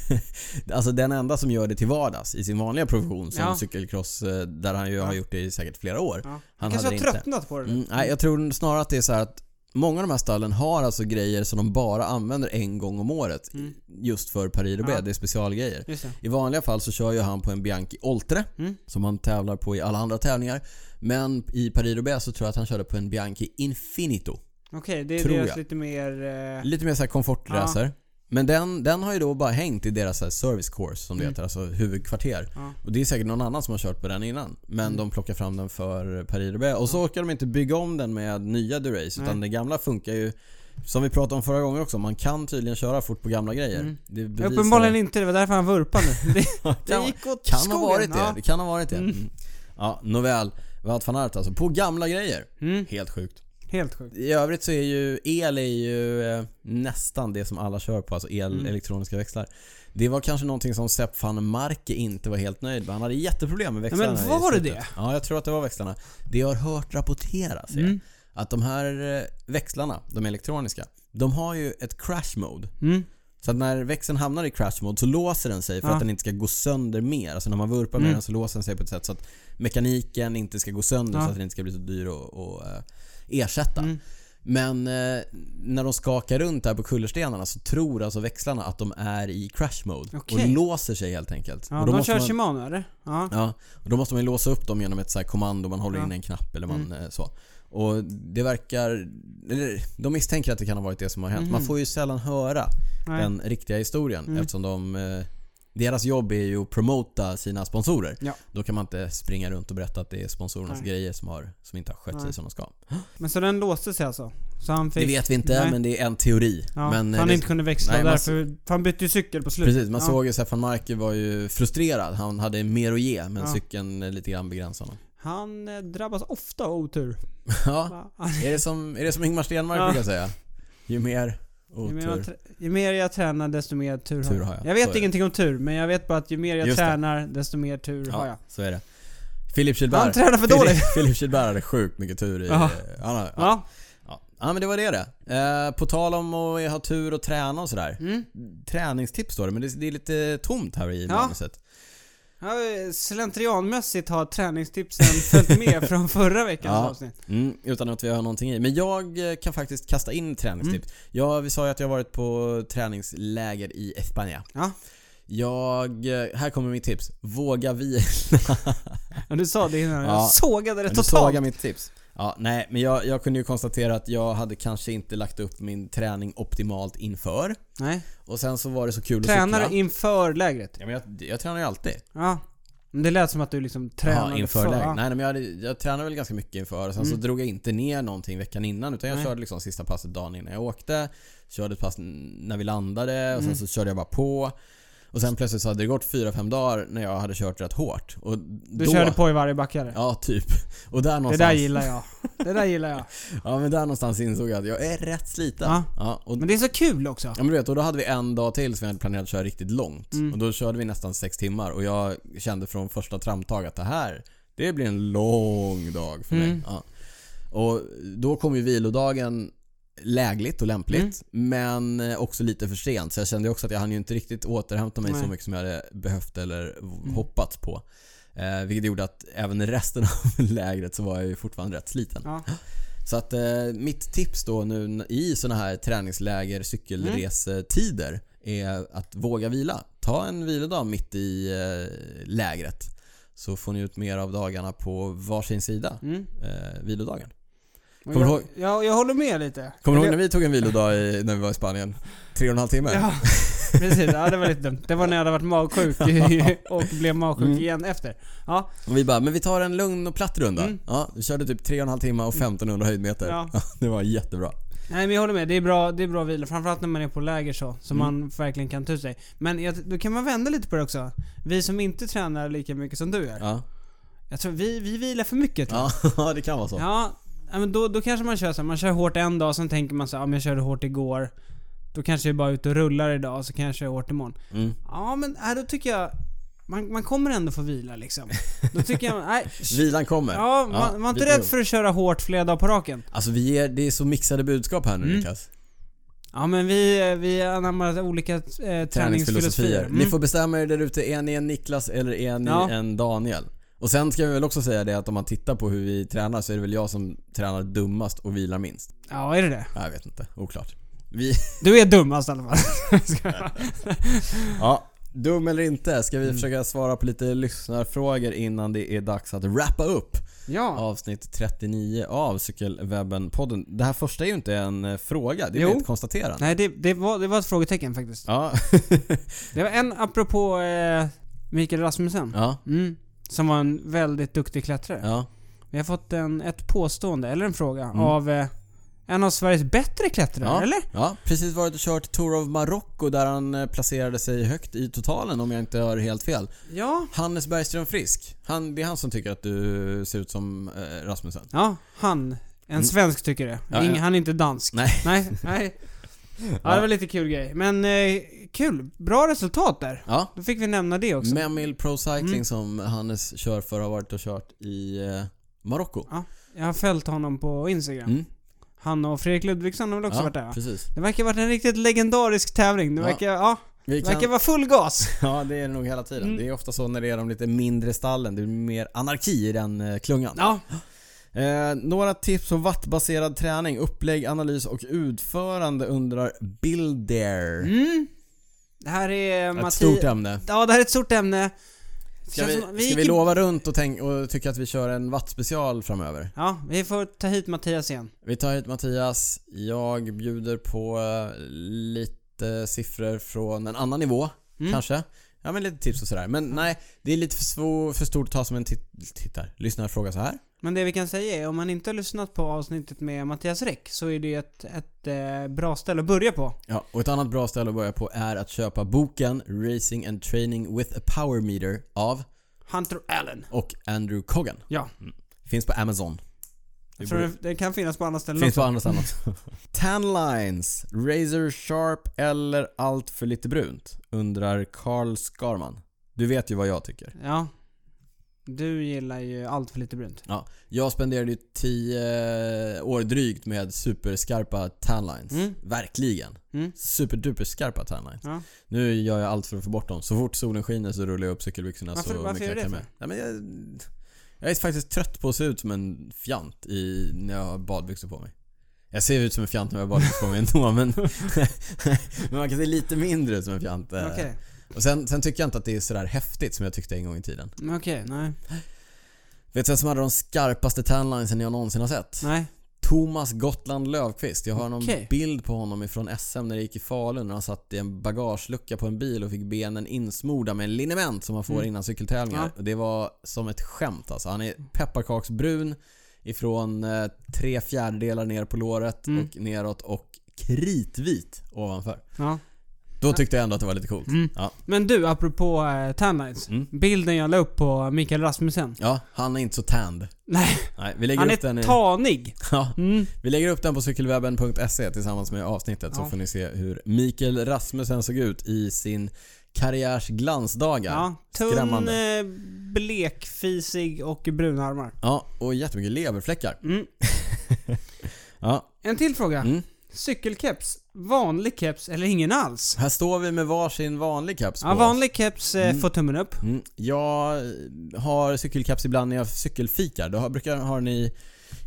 A: (laughs)
B: Alltså den enda som gör det till vardags i sin vanliga profession som
A: Ja.
B: cykelcross eh, där han ju
A: Ja.
B: har gjort det i säkert flera år.
A: Ja.
B: Han
A: kanske har
B: inte.
A: tröttnat på det.
B: Mm, nej, jag tror snarare att det är så att många av de här stallen har alltså grejer som de bara använder en gång om året.
A: Mm.
B: Just för Paris-Roubaix,
A: Ja.
B: det är specialgrejer.
A: Det.
B: I vanliga fall så kör ju han på en Bianchi Oltre
A: Mm.
B: som han tävlar på i alla andra tävlingar. Men i Paris-Roubaix så tror jag att han körde på en Bianchi Infinito.
A: Okej, det är deras
B: jag.
A: lite mer... Eh,
B: Lite mer såhär komfortracer. Men den, den har ju då bara hängt i deras här service course som det
A: Mm.
B: heter, alltså huvudkvarter.
A: ja.
B: Och det är säkert någon annan som har kört på den innan. Men
A: Mm.
B: de plockar fram den för Paris-Roubaix. Och så orkar de inte bygga om den med nya Durace. Utan den gamla funkar ju som vi pratade om förra gången också, man kan tydligen köra fort på gamla grejer.
A: Mm.
B: Det bevisar-
A: Uppenbarligen inte, det var därför han vurpade nu. (laughs) Det,
B: kan,
A: det gick åt
B: kan
A: skogen.
B: ha varit det.
A: Ja.
B: Det kan ha varit det.
A: Mm.
B: Mm. Ja, nåväl. Wout van Aert alltså. På gamla grejer.
A: Mm.
B: Helt sjukt.
A: Helt sjukt.
B: I övrigt så är ju el är ju eh, nästan det som alla kör på, alltså el,
A: Mm.
B: elektroniska växlar. Det var kanske någonting som Sepp van Marke inte var helt nöjd med. Han hade jätteproblem med växlarna
A: men var det det?
B: Ja, jag tror att det var växlarna. Det jag har hört rapporteras är
A: Mm.
B: att de här eh, växlarna, de elektroniska, de har ju ett crash mode.
A: Mm.
B: Så att när växeln hamnar i crash mode så låser den sig för
A: Ja.
B: att den inte ska gå sönder mer. Alltså när man vurpar med
A: Mm.
B: den så låser den sig på ett sätt så att mekaniken inte ska gå sönder
A: Ja.
B: så att den inte ska bli så dyr att, eh, ersätta.
A: Mm.
B: Men eh, när de skakar runt där på kullerstenarna så tror alltså växlarna att de är i crash mode.
A: Okej.
B: Och låser sig helt enkelt.
A: Ja,
B: och då
A: de
B: måste
A: kör
B: man,
A: Shimano eller? Ja.
B: Ja, och då måste man låsa upp dem genom ett så här kommando, man håller
A: Ja.
B: in en knapp eller man
A: Mm.
B: eh, så. Och det verkar... Eller, de misstänker att det kan ha varit det som har hänt.
A: Mhm.
B: Man får ju sällan höra
A: Nej.
B: den riktiga historien
A: Mm.
B: eftersom de... Eh, deras jobb är ju att promota sina sponsorer.
A: Ja.
B: Då kan man inte springa runt och berätta att det är sponsorernas
A: Nej.
B: grejer som, har, som inte har skött sig
A: Nej.
B: som de ska.
A: Men så den låste sig alltså? Så han fick...
B: Det vet vi inte,
A: Nej.
B: men det är en teori.
A: Ja,
B: men, eh,
A: han
B: det,
A: inte kunde växla
B: Nej, man-
A: därför... För han bytte ju cykel på slutet.
B: Precis, man
A: ja.
B: såg ju Stefan Marke var ju frustrerad. Han hade mer att ge, men
A: Ja.
B: cykeln eh, lite grann begränsade honom.
A: Han eh, drabbas ofta av otur. (laughs)
B: Ja, är det som, är det som Ingmar Stenmark
A: Ja.
B: brukar säga? Ju mer
A: Ju mer, jag
B: otur.
A: ju mer jag tränar desto mer tur,
B: Tur
A: har jag.
B: jag.
A: Vet
B: det.
A: ingenting om tur, men jag vet bara att ju mer jag
B: Just det.
A: tränar desto mer tur har jag.
B: Ja, så är det. Filip Kjellberg.
A: Han tränar för dåligt.
B: Filip, Kjellberg hade sjukt mycket tur i...
A: Ja.
B: Ja.
A: Ja.
B: Ja. ja, men det var det det. Eh, på tal om att ha tur och träna och sådär.
A: Mm.
B: Träningstips står det, men det, det är lite tomt här i
A: Ja.
B: manuset.
A: Ja, slentrianmässigt har träningstipsen (laughs) följt med från förra veckans
B: Ja.
A: avsnitt.
B: Mm, utan att vi har någonting i. Men jag eh, kan faktiskt kasta in träningstips. Ja, vi sa ju att jag varit på träningsläger i Espanja.
A: Ja.
B: Jag... eh, Här kommer mitt tips. Våga vila.
A: Ja, du sa det innan,
B: Ja.
A: jag sågade det
B: Du
A: totalt.
B: sågar mitt tips. Ja, nej, men jag, jag kunde ju konstatera att jag hade kanske inte lagt upp min träning optimalt inför.
A: Nej.
B: Och sen så var det så kul att
A: Tränar
B: cykla.
A: du inför lägret?
B: Ja, men jag, jag tränar ju alltid.
A: Ja. Men det lät som att du liksom tränade
B: Ja, inför.
A: Ja.
B: Nej, nej, men jag, hade, jag tränade väl ganska mycket inför. Sen så
A: Mm.
B: drog jag inte ner någonting veckan innan. Utan jag
A: Nej.
B: körde liksom sista passet dagen innan jag åkte. Körde ett pass n- när vi landade och sen
A: Mm.
B: så körde jag bara på. Och sen plötsligt så hade det gått 4-5 dagar när jag hade kört rätt hårt. Och
A: Du
B: då,
A: körde på i varje backe
B: Ja, typ. Och där
A: Det
B: någonstans...
A: där gillar jag. Det där gillar jag. (laughs)
B: Ja, men där någonstans insåg jag att jag är rätt sliten.
A: Ja.
B: Ja, och
A: Men det är så kul också.
B: Ja men du vet, och då hade vi en dag till som vi hade planerat att köra riktigt långt.
A: Mm.
B: Och då körde vi nästan sex timmar och jag kände från första tramtag att det här, Det blir en lång dag för mig.
A: Mm.
B: Ja. Och då kom ju vilodagen lägligt och lämpligt
A: Mm.
B: men eh, också lite för sent så jag kände också att jag hann ju inte riktigt återhämta mig så
A: Nej. Mm.
B: mycket som jag hade behövt eller hoppats på. Eh, vilket gjorde att även resten av (laughs) lägret så var jag ju fortfarande rätt sliten.
A: Ja.
B: Så att eh, mitt tips då nu i såna här träningsläger, cykelresetider är att våga vila. Ta en vilodag mitt i eh, lägret. Så får ni ut mer av dagarna på varsin sida,
A: Mm.
B: eh, vilodagen. Kommer
A: jag,
B: ihåg-
A: jag, jag håller med lite.
B: Kommer du ihåg när vi tog en vilodag i, när vi var i Spanien? Tre och en halv timme?
A: Ja, (laughs) precis. Ja, det var lite dumt. Det var när jag hade varit magsjuk (laughs) och blev magsjuk
B: Mm.
A: igen efter. Ja,
B: Och vi bara, men vi tar en lugn och platt runda.
A: Mm.
B: Ja, vi körde typ tre och en halv timme och 1500 höjdmeter.
A: Ja.
B: det var jättebra.
A: nej men jag håller med. Det är bra, det är bra vila. Framförallt när man är på läger så. Så
B: Mm.
A: man verkligen kan ta sig. Men jag, då kan man vända lite på det också. Vi som inte tränar lika mycket som du gör.
B: Ja,
A: Jag tror vi, vi vilar för mycket tror jag.
B: ja (laughs) det kan vara så.
A: Ja, ja, men då, då kanske man kör så här, man kör hårt en dag, sen tänker man så här, ja men jag körde hårt igår. Då kanske jag bara är ute och rullar idag, så kan jag köra hårt imorgon.
B: Mm.
A: Ja men äh, då tycker jag, man, man kommer ändå få vila liksom. Då tycker jag, nej. (laughs)
B: Vilan kommer.
A: Ja, man, man är inte rädd för att köra hårt flera dagar på raken.
B: Alltså vi ger, det är så mixade budskap här nu
A: Mm.
B: Niklas.
A: Ja men vi, vi anammar olika eh, träningsfilosofier. Mm.
B: Ni får bestämma er där ute, är ni en Niklas eller är ni
A: Ja.
B: en Daniel? Och sen ska vi väl också säga det att om man tittar på hur vi tränar så är det väl jag som tränar dummast och vilar minst.
A: Ja, är det det?
B: Ja, Jag vet inte, oklart. Vi, (laughs)
A: Du är dummast i alla fall. (laughs) (laughs)
B: Ja, dum eller inte, ska vi
A: Mm.
B: försöka svara på lite lyssnarfrågor innan det är dags att wrappa upp
A: ja.
B: avsnitt 39 av Cykelwebben-podden. Det här första är ju inte en eh, fråga, det är
A: Jo.
B: ett konstaterande.
A: Nej det, det, var, det var ett frågetecken faktiskt.
B: Ja.
A: Det var en apropå eh, Mikael Rasmussen.
B: ja,
A: Mm, som var en väldigt duktig klättrare.
B: ja.
A: Vi har fått en, ett påstående, eller en fråga,
B: Mm.
A: av eh, en av Sveriges bättre klättrare,
B: Ja.
A: eller?
B: Ja, precis varit och kört Tour of Marocko där han eh, placerade sig högt i totalen om jag inte har helt fel.
A: Ja.
B: Hannes Bergström Frisk. Han, det är han som tycker att du ser ut som eh, Rasmussen.
A: Ja, han. En
B: Mm.
A: svensk tycker det.
B: Ja, ja.
A: Han är inte dansk.
B: Nej.
A: Nej, nej. Ja, det var lite kul grej. Men eh, kul. Bra resultat där.
B: Ja.
A: Då fick vi nämna det också.
B: Memil Pro Cycling
A: Mm.
B: som Hannes kör för har varit och kört i eh, Marocko.
A: Jag har följt honom på Instagram.
B: Mm.
A: Han och Fredrik Ludvigsson har väl också
B: ja,
A: varit där va?
B: precis.
A: Det verkar ha varit en riktigt legendarisk tävling. Det
B: Ja.
A: verkar, ja,
B: Vi
A: det verkar vara full gas. (laughs)
B: Ja, det är det nog hela tiden.
A: Mm.
B: Det är ofta så när det är de lite mindre stallen. Det är mer anarki i den eh, klungan.
A: Ja.
B: Eh, några tips på wattbaserad träning, upplägg, analys och utförande undrar Builder.
A: Mm. Det här är
B: Ett
A: Matti-
B: stort ämne.
A: Ja, det här är ett stort ämne.
B: Ska
A: Känns
B: vi,
A: som-
B: ska
A: gick
B: vi
A: i-
B: lova runt och, tänk, och tycka att vi kör en wattspecial framöver?
A: Ja, vi får ta hit Mattias igen.
B: Vi tar hit Mattias, jag bjuder på eh, lite siffror från en annan nivå,
A: Mm.
B: kanske. Ja men lite tips och sådär. Men nej, det är lite för, svår, för stort att ta som en tit- tittar, lyssnarfråga så här.
A: Men det vi kan säga är, om man inte har lyssnat på avsnittet med Mattias Räck så är det ett, ett eh, bra ställe att börja på.
B: Ja, och ett annat bra ställe att börja på är att köpa boken Racing and Training with a Power Meter av
A: Hunter Allen.
B: och Andrew Coggan.
A: Ja.
B: Finns på Amazon.
A: Jag tror det, det kan finnas på andra ställen
B: Finns på
A: också.
B: andra ställen också. (laughs) Tan lines, Razor Sharp eller allt för lite brunt? Undrar Carl Skarman. Du vet ju vad jag tycker.
A: Ja. Du gillar ju allt för lite brunt.
B: Jag spenderade ju 10 år drygt med superskarpa tan lines.
A: Mm.
B: Verkligen.
A: Mm.
B: Superduper skarpa tan lines.
A: Ja.
B: Nu gör jag allt för att få bort dem. Så fort solen skiner så rullar jag upp cykelbyxorna
A: Varför-
B: så
A: varför
B: mycket
A: gör du
B: jag
A: det
B: kan med. Nej, men jag, jag är faktiskt trött på att se ut som en fjant i, när jag har badbyxor på mig. Jag ser ut som en fjant när jag har badbyxor på mig ändå (laughs) men, (laughs) men man kan se lite mindre ut som en fjant. eh.
A: Okej.
B: Och sen, sen tycker jag inte att det är sådär häftigt som jag tyckte en gång i tiden.
A: Okej, nej.
B: Vet du vem som hade de skarpaste tanlinesen jag någonsin har sett?
A: Nej.
B: Thomas Gotland Löfqvist. Jag har någon
A: Okej.
B: bild på honom ifrån SM när det gick i Falun när han satt i en bagagelucka på en bil och fick benen insmorda med en liniment som man får
A: Mm.
B: innan cykeltävlingar.
A: Ja.
B: Det var som ett skämt alltså. Han är pepparkaksbrun ifrån eh, tre fjärdedelar ner på låret
A: Mm.
B: och neråt och kritvit ovanför.
A: Ja.
B: Då tyckte jag ändå att det var lite coolt.
A: Mm.
B: Ja.
A: Men du, apropå eh, tanlines.
B: Mm.
A: Bilden jag la upp på Mikael Rasmussen.
B: ja, han är inte så tanned.
A: Nej,
B: Nej, vi lägger
A: han
B: upp den
A: är
B: i...
A: tanig. (laughs)
B: Ja,
A: Mm.
B: Vi lägger upp den på cykelwebben.se tillsammans med avsnittet så
A: Ja.
B: får ni se hur Mikael Rasmussen såg ut i sin karriärs glansdagar.
A: Ja, tunn
B: Skrämmande.
A: eh, blekfisig och bruna armar.
B: Ja, och jättemycket leverfläckar.
A: Mm. (laughs)
B: Ja,
A: En till fråga.
B: mm.
A: Cykelkeps, vanlig keps eller ingen alls?
B: Här står vi med varsin vanlig caps på
A: Ja, vanlig keps eh,
B: Mm.
A: får tummen upp.
B: Mm. Jag har cykelcaps ibland när jag cykelfikar. Då har- brukar jag ha den i,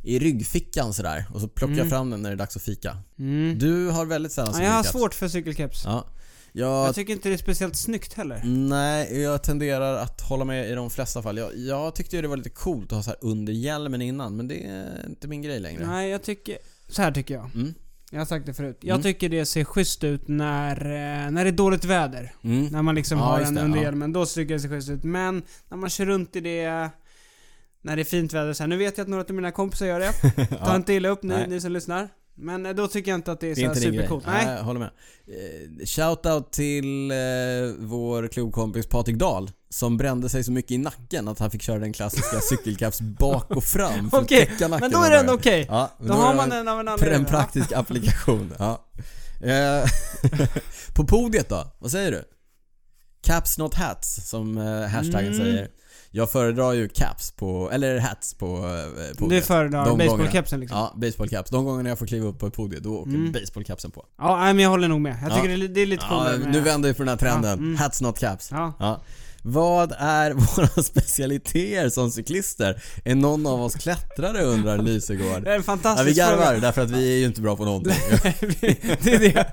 B: i ryggfickan sådär. Och så plockar jag
A: Mm.
B: fram den när det är dags att fika.
A: Mm.
B: Du har väldigt sällan
A: Ja, jag har svårt för cykelkeps.
B: Ja. Jag,
A: Jag tycker inte det är speciellt snyggt heller.
B: nej, jag tenderar att hålla med i de flesta fall. Jag, jag tyckte ju det var lite coolt att ha så här under hjälmen innan, men det är inte min grej längre.
A: Nej, jag tycker... Så här tycker jag.
B: Mm.
A: Jag har sagt det förut. Jag
B: Mm.
A: tycker det ser schysst ut när, eh, när det är dåligt väder.
B: Mm.
A: När man liksom
B: Ja,
A: har
B: just
A: den
B: det,
A: under
B: ja.
A: hjälmen. Då tycker jag det ser schysst ut. Men när man kör runt i det... När det är fint väder så här. Nu vet jag att några av mina kompisar gör det. (laughs) Ta inte illa upp ni,
B: Nej.
A: ni som lyssnar. Men eh, då tycker jag inte att det är,
B: Det är
A: så supercoolt.
B: Nej,
A: Nej.
B: jag håller med. Eh, Shoutout till eh, vår klubbkompis Patrik Dahl som brände sig så mycket i nacken att han fick köra den klassiska (laughs) cykelcaps bak och fram för att
A: Okej,
B: täcka nacken.
A: Men då är det ändå okej.
B: Ja,
A: Då har
B: är
A: man
B: det
A: en av en anledning.
B: en praktisk applikation. Ja. Eh, (laughs) På podiet då? Vad säger du? Caps not hats som hashtaggen
A: Mm.
B: säger. Jag föredrar ju caps på, eller hats på eh,
A: Du
B: podiet.
A: föredrar
B: De
A: basebollkepsen liksom?
B: Ja, baseballcaps. De gångerna jag får kliva upp på ett podium, då åker
A: Mm.
B: baseballcapsen på.
A: Ja, nej, men jag håller nog med. Jag
B: Ja.
A: tycker det är, li- det är lite
B: Ja,
A: coolare med...
B: nu vänder vi på den här trenden.
A: Ja, mm.
B: Hats not caps.
A: Ja.
B: Ja. Vad är (laughs) våra specialiteter som cyklister? Är någon av oss klättrare undrar Lysegård?
A: Det är en
B: Ja, vi
A: fantastisk
B: garvar
A: fråga.
B: därför att vi är ju inte bra på någonting. (laughs)
A: det är det.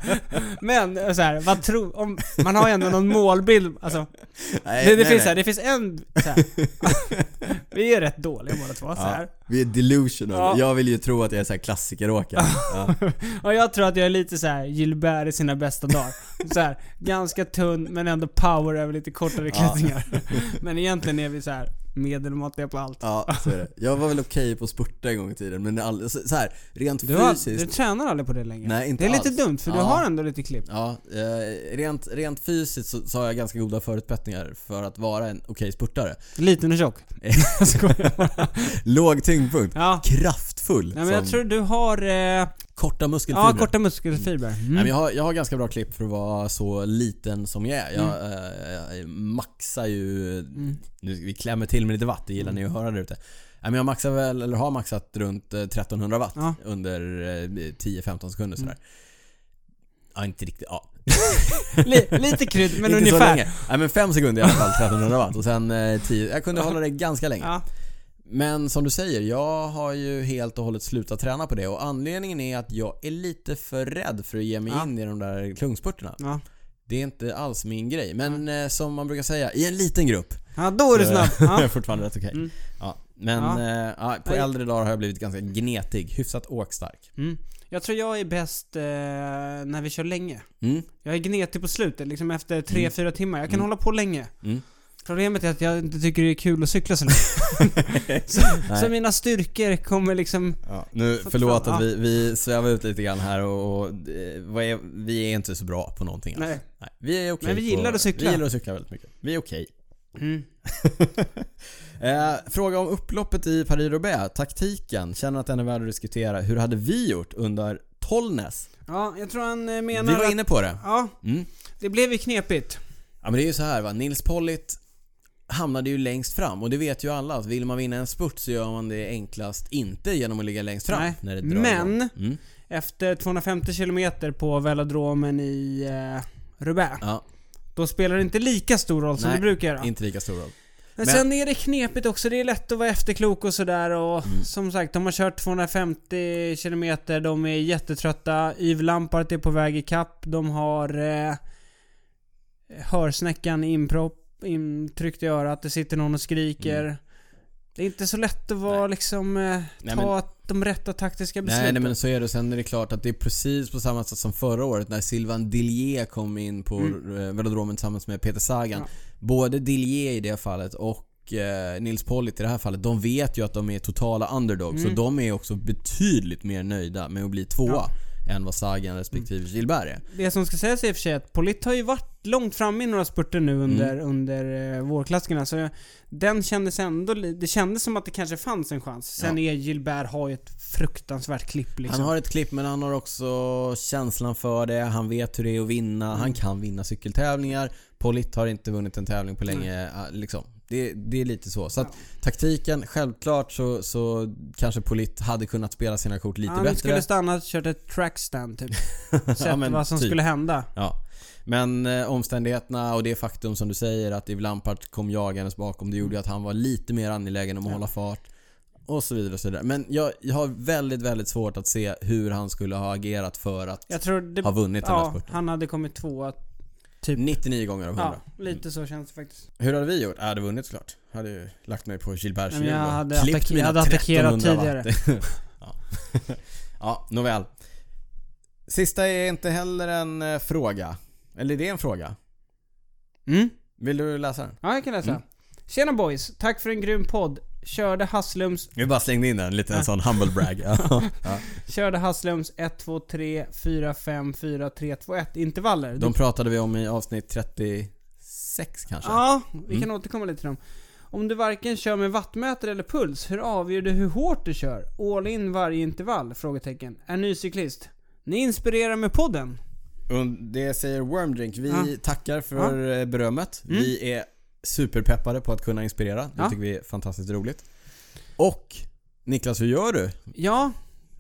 A: Men så här, vad tror... Om, man har ju ändå någon målbild, alltså.
B: Nej,
A: Det, det
B: nej,
A: finns
B: nej.
A: här, det finns en... Så här. vi är rätt dåliga båda två, så här.
B: Vi är delusional.
A: Ja.
B: Jag vill ju tro att jag är så här klassikeråkare. (laughs) Ja.
A: Och jag tror att jag är lite så här Gilbert i sina bästa dagar. Så här, ganska tunn men ändå power över lite kortare
B: Ja.
A: klättringar. (laughs) Men egentligen är vi så här medelmåttiga på allt.
B: ja, så är det. Jag var väl okej på att spurta en gång i tiden, men all, så, så här, rent
A: Du, har,
B: fysiskt.
A: du tränar aldrig på det längre.
B: Nej, inte
A: det är lite
B: alls.
A: dumt för du
B: Ja.
A: har ändå lite klipp.
B: Ja, eh, rent, rent fysiskt så, så har jag ganska goda förutsättningar för att vara en okej spurtare.
A: Liten och tjock. (laughs)
B: Låg tyngdpunkt.
A: Ja.
B: Kraftfull.
A: Nej men jag
B: som
A: tror du har... Eh,
B: korta muskelfibrer.
A: ja, korta muskelfibrer.
B: Nej,
A: Mm.
B: men jag, har, jag har ganska bra klipp för att vara så liten som jag är. Jag, eh, jag maxar ju...
A: Mm.
B: Nu, vi klämmer till med lite watt, det gillar ni att höra där ute. Men jag maxar väl, eller har maxat runt eh, 1300 watt
A: Ja.
B: under eh, 10-15 sekunder sådär. Ja, inte riktigt. Ja. (laughs)
A: Li, lite krydd, men (laughs)
B: inte
A: ungefär.
B: Nej men 5 sekunder i alla fall, 1300 watt. Och sen eh, 10. Jag kunde hålla det ganska länge.
A: Ja.
B: Men som du säger, jag har ju helt och hållet slutat träna på det och anledningen är att jag är lite för rädd för att ge mig
A: Ja.
B: in i de där klungspurterna.
A: Ja.
B: Det är inte alls min grej. Men eh, som man brukar säga, i en liten grupp
A: ja, då är du snabb. (laughs) Ja.
B: fortfarande rätt okej.
A: Mm.
B: Ja, men
A: Ja.
B: eh, ja, på äldre dagar har jag blivit ganska gnetig, hyfsat åkstark.
A: Mm. Jag tror jag är bäst eh, när vi kör länge.
B: Mm.
A: Jag är gnetig på slutet, liksom efter 3-4
B: Mm.
A: timmar. Jag kan
B: Mm.
A: hålla på länge.
B: Mm.
A: Problemet är att jag inte tycker det är kul att cykla så länge. (laughs) så, så mina styrkor kommer liksom...
B: Ja, nu, förlåt
A: fram-
B: att vi, vi svävar ut lite grann här och, och eh, är, vi är inte så bra på någonting alls.
A: Nej.
B: Nej, vi är okej
A: Men vi gillar
B: på,
A: att cykla.
B: Vi gillar att cykla väldigt mycket. Vi är okej.
A: Mm. (laughs)
B: eh, fråga om upploppet i Paris-Roubaix, taktiken. Känner att den är värd att diskutera. Hur hade vi gjort under Tollnäs?
A: Ja, jag tror han eh, menar
B: Vi var
A: att...
B: inne på det.
A: Ja,
B: Mm.
A: det blev ju knepigt.
B: Ja men det är ju så här va, Nils Pollitt hamnade ju längst fram och det vet ju alla att vill man vinna en spurt så gör man det enklast inte genom att ligga längst fram
A: Nej,
B: när det drar
A: men-.
B: Mm.
A: Efter 250 km på velodromen i eh, Roubaix.
B: Ja,
A: Då spelar det inte lika stor roll som
B: Nej,
A: det brukar göra.
B: inte lika stor roll.
A: Men,
B: Men-
A: sen är det knepigt också, det är lätt att vara efterklok och sådär och
B: Mm.
A: som sagt, de har kört 250 km, de är jättetrötta. Yves Lampart är på väg i kapp. de har eh, hörsnäckan inpropp, intryckt i örat, det sitter någon och skriker.
B: Mm.
A: Det är inte så lätt att vara
B: Nej.
A: liksom, eh,
B: Nej,
A: ta de rätta taktiska besluten.
B: Nej, nej men så är det. Sen är det klart att det är precis på samma sätt som förra året när Sylvain Dillier kom in på
A: Mm.
B: mm. velodromen tillsammans med Peter Sagan.
A: Ja.
B: Både Dillier i det fallet och eh, Nils Pollitt i det här fallet, de vet ju att de är totala underdogs.
A: Mm.
B: Så de är också betydligt mer nöjda med att bli tvåa
A: Ja.
B: Än vad Sagan respektive Gilbert är.
A: Det som ska sägas i och för sig är att Polit har ju varit långt fram i några spurter nu under,
B: Mm.
A: under eh, vårklassikerna. Så den kändes ändå, det kändes som att det kanske fanns en chans. Sen är Gilbert har ju ett fruktansvärt klipp liksom.
B: Han har ett klipp men han har också känslan för det, han vet hur det är att vinna, han kan vinna cykeltävlingar. Pollitt har inte vunnit en tävling på länge, ah, liksom. Det, det är lite så. Så att taktiken, självklart så, så kanske Polit hade kunnat spela sina kort lite
A: Han
B: bättre.
A: skulle stannat och kört ett trackstand typ. (laughs) Sett
B: men
A: vad som
B: typ.
A: skulle hända.
B: Ja. Men eh, omständigheterna och det faktum som du säger att Yves Lampard kom jagandes bakom det gjorde ju att han var lite mer angelägen om att
A: Ja.
B: hålla fart. Och så vidare och så vidare. Men jag, jag har väldigt, väldigt svårt att se hur han skulle ha agerat för att
A: det...
B: ha vunnit den här
A: Ja,
B: spurten.
A: han hade kommit tvåa. Typ.
B: 99 gånger av 100.
A: Ja, lite så känns det faktiskt.
B: Hur hade vi gjort? Jag hade vunnit såklart. Jag hade ju lagt mig på Gilberts hjul och
A: hade
B: klippt
A: attack-
B: mina
A: jag hade attackerat
B: 1300 watt.
A: tidigare. (laughs)
B: ja. ja, nåväl. Sista är inte heller en eh, fråga. Eller det är en fråga.
A: Mm?
B: Vill du läsa den?
A: Ja, jag kan läsa.
B: Mm.
A: Tjena boys, tack för en grym podd. Körde Haslums,
B: Vi bara slängde in en liten sån humble brag. (laughs) Ja. ja.
A: körde Haslums 1, 2, 3, 4, 5, 4, 3, 2, 1 intervaller.
B: De pratade vi om i avsnitt 36 kanske?
A: Ja, vi kan
B: Mm.
A: återkomma lite till dem. Om du varken kör med wattmätare eller puls, hur avgör du hur hårt du kör? All in varje intervall? Frågetecken. Är ny cyklist. Ni inspirerar med podden.
B: Och det säger Wormdrink. Vi
A: Ja.
B: tackar för eh, berömmet.
A: Mm.
B: Vi är superpeppade på att kunna inspirera. Det
A: Ja.
B: tycker vi är fantastiskt roligt. Och Niklas, hur gör du?
A: Ja,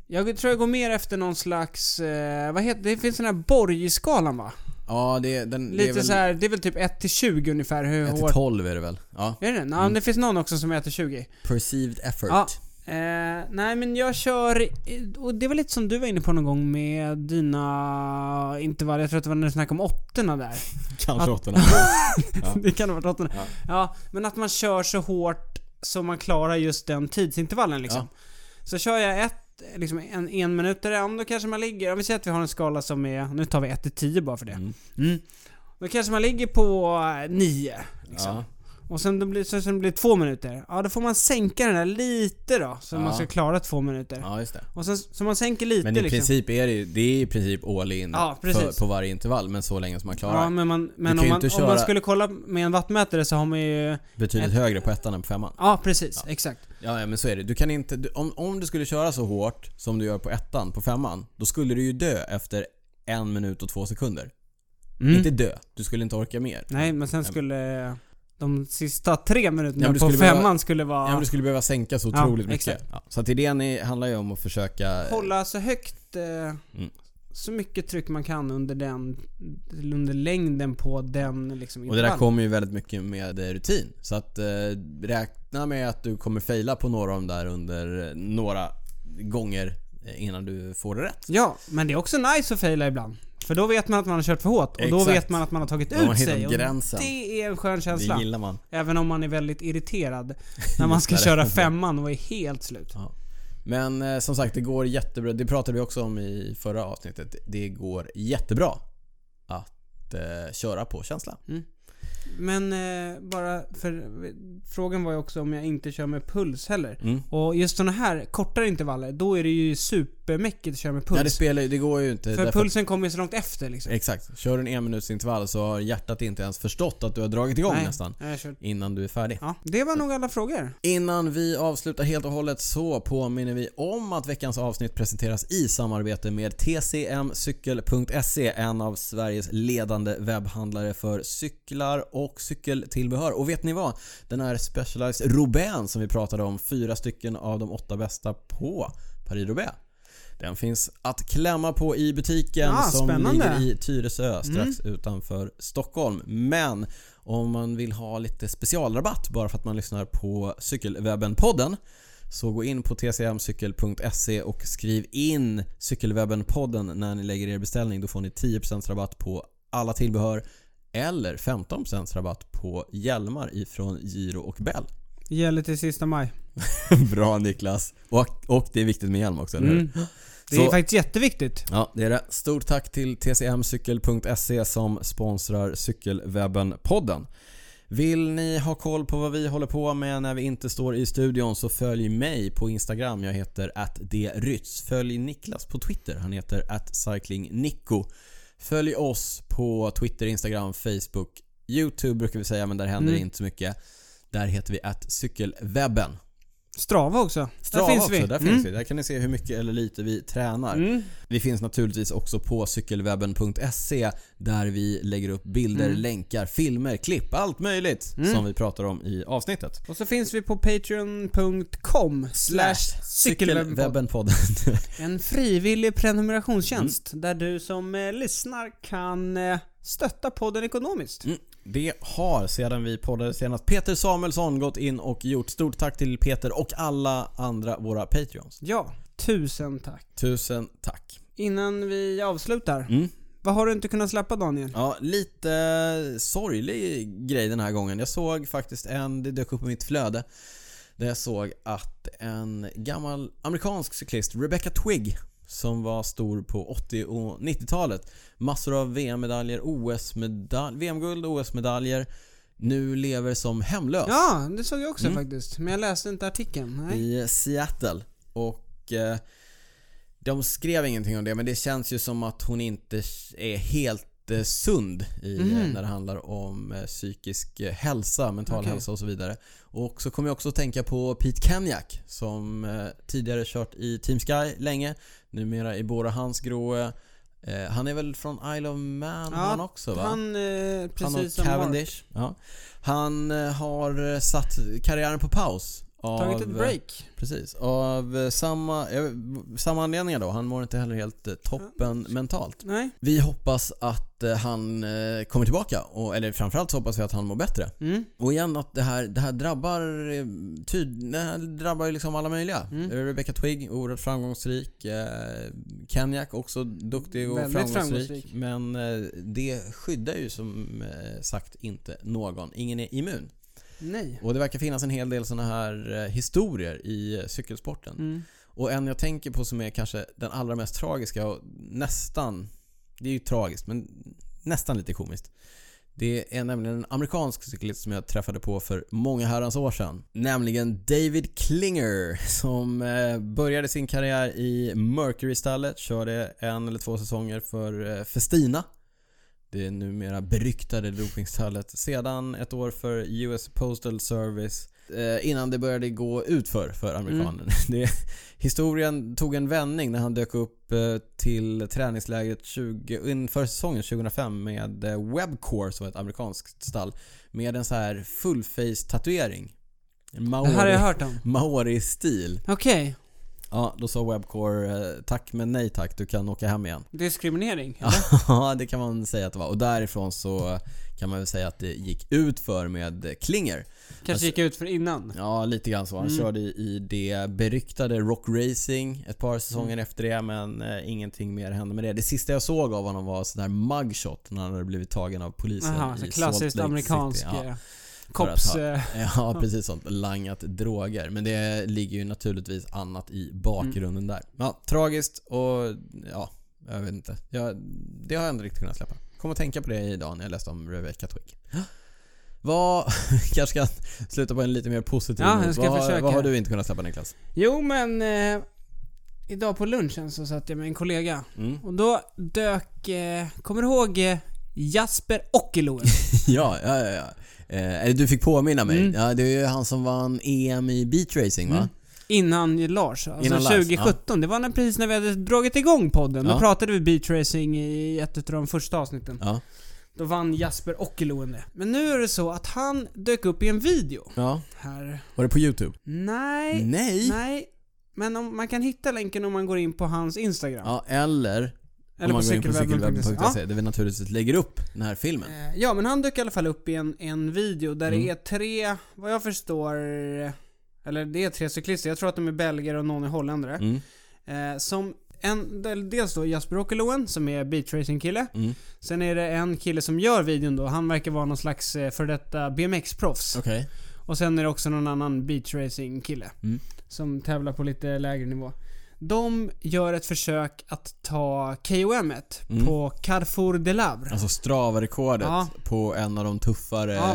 A: jag tror jag går mer efter någon slags, eh, vad heter det? Det finns den här Borgskalan va?
B: Ja, det, den, det
A: Lite
B: är väl
A: så här, det är väl typ 1 till 20 ungefär hur
B: 1 till
A: hårt...
B: 12 är det väl? Ja.
A: Är det? Ja,
B: Mm.
A: det finns någon också som är 1 till 20.
B: Perceived effort.
A: Ja. Eh, nej men jag kör, och det var lite som du var inne på någon gång med dina intervaller, jag tror att det var när du snackade om åttorna där. (laughs)
B: Kanske
A: Att-
B: åttorna. (laughs) Ja.
A: det kan ha varit åttorna.
B: Ja.
A: Ja. men att man kör så hårt så man klarar just den tidsintervallen liksom. Så kör jag ett, liksom en, en minut ja, då kanske man ligger, om vi säger att vi har en skala som är, nu tar vi 1 till 10 bara för det.
B: Mm.
A: Mm. Då kanske man ligger på 9. Liksom. Och sen det blir, så sen blir det två minuter. Ja, då får man sänka den där lite då. Så
B: Ja.
A: man ska klara två minuter.
B: ja, just det.
A: Och sen, så man sänker lite
B: Men i
A: liksom.
B: princip är det ju, det är i princip all in
A: Ja,
B: för, på varje intervall, men så länge som man klarar.
A: Ja, men, man, men om man, om man skulle kolla med en wattmätare så har man ju...
B: Betydligt
A: ett-
B: högre på ettan än på femman.
A: Ja, precis.
B: Ja.
A: Exakt.
B: Ja, ja men så är det. Du kan inte, du, om, om du skulle köra så hårt som du gör på ettan, på femman, då skulle du ju dö efter en minut och två sekunder.
A: Mm.
B: Inte dö, du skulle inte orka mer.
A: Nej, men sen skulle de sista tre minuterna
B: Ja,
A: på
B: skulle
A: femman
B: behöva-
A: skulle vara...
B: Ja, men du skulle behöva sänka så
A: Ja,
B: otroligt mycket.
A: exakt.
B: Ja, så att idén är, handlar ju om att försöka...
A: hålla så högt... Eh,
B: Mm.
A: Så mycket tryck man kan under den... Under längden på den liksom
B: Och det där kommer ju väldigt mycket med eh, rutin. Så att eh, räkna med att du kommer faila på några av dem där under eh, några gånger eh, innan du får det rätt.
A: Ja, men det är också nice att faila ibland. För då vet man att man har kört för hårt och då
B: Exakt.
A: vet man att man har tagit
B: Då man
A: ut sig. Och
B: gränsen.
A: det är en skön känsla.
B: Det gillar man.
A: Även om man är väldigt irriterad när man ska köra femman och är helt slut.
B: Ja. Men eh, som sagt, det går jättebra. Det pratade vi också om i förra avsnittet. Det går jättebra att eh, köra på känsla.
A: Men eh, bara för frågan var ju också om jag inte kör med puls heller.
B: Mm.
A: Och just såna här kortare intervaller, då är det ju supermäckigt att köra med puls.
B: Ja, det spelar det går ju inte.
A: för pulsen kommer ju så långt efter liksom.
B: Exakt. Kör du en en minuts intervall så har hjärtat inte ens förstått att du har dragit igång
A: Nej,
B: nästan. Innan du är färdig.
A: Ja, det var nog alla frågor.
B: Innan vi avslutar helt och hållet så påminner vi om att veckans avsnitt presenteras i samarbete med tcmcykel.se, en av Sveriges ledande webbhandlare för cyklar och cykeltillbehör. Och vet ni vad? Den här Specialized Roubaix som vi pratade om, fyra stycken av de åtta bästa på Paris-Roubaix. Den finns att klämma på i butiken
A: Ah,
B: som
A: spännande.
B: ligger i Tyresö strax utanför Stockholm. Men om man vill ha lite specialrabatt bara för att man lyssnar på Cykelwebben-podden så gå in på tcmcykel.se och skriv in Cykelwebben-podden när ni lägger er beställning. Då får ni 10% rabatt på alla tillbehör eller 15% rabatt på hjälmar ifrån Giro och Bell.
A: Gäller till sista maj. (laughs)
B: Bra Niklas! Och, och det är viktigt med hjälm också, eller hur?
A: Mm. Det
B: Så-
A: är faktiskt jätteviktigt.
B: Ja, det är det. Stort tack till tcmcykel.se som sponsrar Cykelwebben-podden. Vill ni ha koll på vad vi håller på med när vi inte står i studion så följ mig på Instagram. Jag heter attdrytz. Följ Niklas på Twitter. Han heter atcyclingnico. Följ oss på Twitter, Instagram, Facebook, YouTube brukar vi säga men där händer
A: Mm.
B: inte så mycket. Där heter vi att cykelwebben.
A: Strava också.
B: Strava
A: där finns
B: också,
A: vi.
B: där
A: Mm.
B: finns vi. Där kan ni se hur mycket eller lite vi tränar.
A: Mm.
B: Vi finns naturligtvis också på cykelwebben.se där vi lägger upp bilder,
A: Mm.
B: länkar, filmer, klipp, allt möjligt
A: Mm.
B: som vi pratar om i avsnittet.
A: Och så finns vi på patreon.com slash cykelwebbenpodd.
B: Cykelwebbenpodden.
A: En frivillig prenumerationstjänst
B: Mm.
A: där du som eh, lyssnar kan eh, stötta podden ekonomiskt.
B: Mm. Det har sedan vi poddade senast Peter Samuelsson gått in och gjort. Stort tack till Peter och alla andra våra Patreons.
A: Ja, tusen tack.
B: Tusen tack.
A: Innan vi avslutar,
B: Mm.
A: vad har du inte kunnat släppa Daniel?
B: Ja, lite sorglig grej den här gången. Jag såg faktiskt en, det dök upp i mitt flöde. Där jag såg att en gammal amerikansk cyklist, Rebecca Twigg, som var stor på 80 och 90-talet. Massor av VM-medaljer, OS-medalj, VM-guld och OS-medaljer. Nu lever som hemlös
A: Ja, det såg jag också
B: Mm.
A: faktiskt. Men jag läste inte artikeln. Nej.
B: i Seattle. Och eh, de skrev ingenting om det men det känns ju som att hon inte är helt eh, sund i, eh, när det handlar om eh, psykisk eh, hälsa, mental
A: Okej.
B: hälsa och så vidare. Och så kommer jag också att tänka på Pete Kenyak som tidigare kört i Team Sky länge, numera i Bora Hansgrohe. Eh, han är väl från Isle of Man
A: Ja,
B: han också va?
A: Han, eh, precis
B: Han och Cavendish. Ja. Han har satt karriären på paus. Av,
A: tagit ett
B: eh,
A: break.
B: Precis. Av eh, samma, samma anledningar då. Han mår inte heller helt eh, toppen mentalt.
A: Nej.
B: Vi hoppas att han kommer tillbaka. Och, eller framförallt så hoppas vi att han mår bättre.
A: Mm.
B: Och igen att det här, det här drabbar tyd, det här drabbar ju liksom alla möjliga.
A: Mm.
B: Rebecca Twigg, oerhört framgångsrik. Kenyak också duktig och framgångsrik.
A: framgångsrik.
B: Men det skyddar ju som sagt inte någon. Ingen är immun.
A: Nej.
B: Och det verkar finnas en hel del såna här eh, historier i eh, cykelsporten.
A: Mm.
B: Och en jag tänker på som är kanske den allra mest tragiska och nästan, det är ju tragiskt men nästan lite komiskt. Det är nämligen en amerikansk cyklist som jag träffade på för många herrans år sedan. Nämligen David Klinger som eh, började sin karriär i Mercury-stallet, körde en eller två säsonger för Festina. Det numera beryktade dopingstallet. Sedan ett år för US Postal Service eh, innan det började gå utför för amerikanen. (laughs) Det, historien tog en vändning när han dök upp eh, till träningslägret 20, inför säsongen 2005 med eh, Webcore som var ett amerikanskt stall med en så här fullface tatuering. En
A: Det här har jag
B: Maori,
A: hört om.
B: Maori-stil.
A: Okej.
B: Ja, då sa Webcore eh, tack men nej tack, du kan åka hem igen.
A: Diskriminering? (laughs)
B: Ja, det kan man säga att det var. Och därifrån så kan man väl säga att det gick ut för med Klinger.
A: Kanske gick ut för innan?
B: Ja, lite grann så. Han
A: Mm.
B: körde i det beryktade Rock Racing ett par säsonger
A: Mm.
B: efter det men eh, ingenting mer hände med det. Det sista jag såg av honom var sån där mugshot när han hade blivit tagen av polisen
A: Aha, så
B: i
A: klassiskt
B: Salt Lake
A: amerikansk
B: City. Ja.
A: Kops...
B: ha-
A: eh, (laughs)
B: Ja, precis sånt. Langat droger. Men det ligger ju naturligtvis annat i bakgrunden
A: Mm.
B: där. Ja, tragiskt och ja, jag vet inte. Jag, det har jag ändå riktigt kunnat släppa. Kom att tänka på det idag när jag läste om Rebecca Twigg. (gasps) Vad, (laughs) kanske ska sluta på en lite mer positiv
A: Ja, jag ska
B: vad,
A: försöka.
B: vad har du inte kunnat släppa Niklas?
A: Jo men... Eh, idag på lunchen så satt jag med en kollega.
B: Mm.
A: Och då dök... Eh, kommer du ihåg eh, Jasper Ockeluen? (laughs)
B: Ja, ja, ja. ja. Eh, eller du fick påminna mig.
A: Mm.
B: Ja, det är ju han som vann EM i beatracing va?
A: Mm. Innan Lars. Alltså
B: Innan Lars,
A: 2017. Det var när, precis när vi hade dragit igång podden. Då
B: Ja.
A: pratade vi beatracing i ett av de första avsnitten.
B: Ja.
A: Då vann Jasper Ockeluen det. Men nu är det så att han dök upp i en video.
B: Ja.
A: Här.
B: Var det på YouTube?
A: Nej.
B: Nej!
A: Nej. Men om, man kan hitta länken om man går in på hans Instagram.
B: Ja, eller
A: Eller på cykelwebben.se.
B: cykelwebben.se där vi naturligtvis lägger upp den här filmen.
A: Ja. Eh, ja, men han dök i alla fall upp i en, en video där
B: Mm.
A: det är tre, vad jag förstår, eller det är tre cyklister. Jag tror att de är belgare och någon är holländare.
B: Mm.
A: Eh, som en, del- dels då Jasper Ockeluen som är beatracing-kille.
B: Mm.
A: Sen är det en kille som gör videon då. Han verkar vara någon slags eh, för detta BMX-proffs.
B: Okej.
A: Och sen är det också någon annan beatracing-kille.
B: Mm.
A: Som tävlar på lite lägre nivå. De gör ett försök att ta KOM
B: Mm.
A: på Carrefour de Lavre.
B: Alltså Strava-rekordet
A: Ja.
B: på en av de tuffare
A: Ja,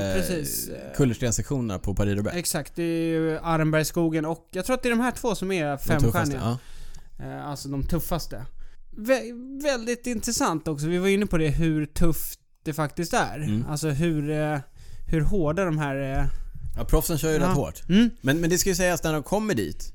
B: kullerstenssektionerna på Paris-Roubaix.
A: Exakt, det är ju Arenbergsskogen och jag tror att det är de här två som är femstjärniga.
B: Ja.
A: Eh, Alltså de tuffaste. Vä- väldigt intressant också. Vi var inne på det hur tufft det faktiskt är.
B: Mm.
A: Alltså hur, eh, hur hårda de här eh,
B: Ja, proffsen kör ju
A: Ja.
B: rätt hårt.
A: Mm.
B: Men, men det ska ju sägas när de kommer dit,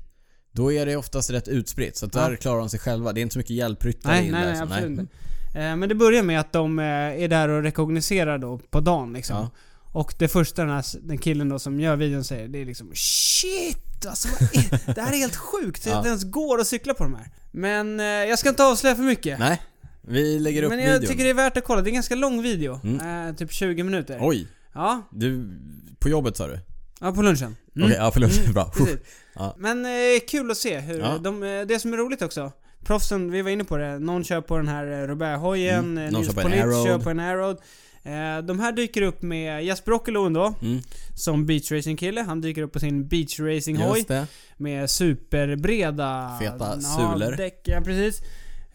B: då är det oftast rätt utspritt. Så att där
A: Ja.
B: klarar de sig själva. Det är inte så mycket hjälpryttare
A: Nej,
B: in
A: nej,
B: där.
A: nej, absolut inte. Eh, Men det börjar med att de eh, är där och rekognoserar då på dagen liksom.
B: Ja.
A: Och det första den, här, den killen då som gör videon säger, det är liksom Shit! Alltså, är, (laughs) det här är helt sjukt.
B: Ja.
A: Det ens går att cykla på de här. Men eh, jag ska inte avslöja för mycket.
B: Nej, vi lägger upp
A: Men jag
B: videon.
A: tycker det är värt att kolla. Det är en ganska lång video.
B: Mm.
A: Eh, typ 20 minuter.
B: Oj,
A: Ja,
B: du... På jobbet sa du?
A: Ja på lunchen. Mm.
B: Okej, ja förlåt.
A: Mm,
B: Bra.
A: Precis.
B: Ja.
A: Men eh, kul att se hur
B: Ja.
A: de, eh, det som är roligt också. Proffsen, vi var inne på det. Någon kör på den här eh, Robert-hojen,
B: Mm, någon
A: Nils
B: på Arrow.
A: kör på en Arrow. Eh, de här dyker upp med Jesper Ockelund då,
B: Mm,
A: som beachracing-kille. Han dyker upp på sin beachracing-hoj med superbreda...
B: Feta sulor.
A: Däck, ja, precis.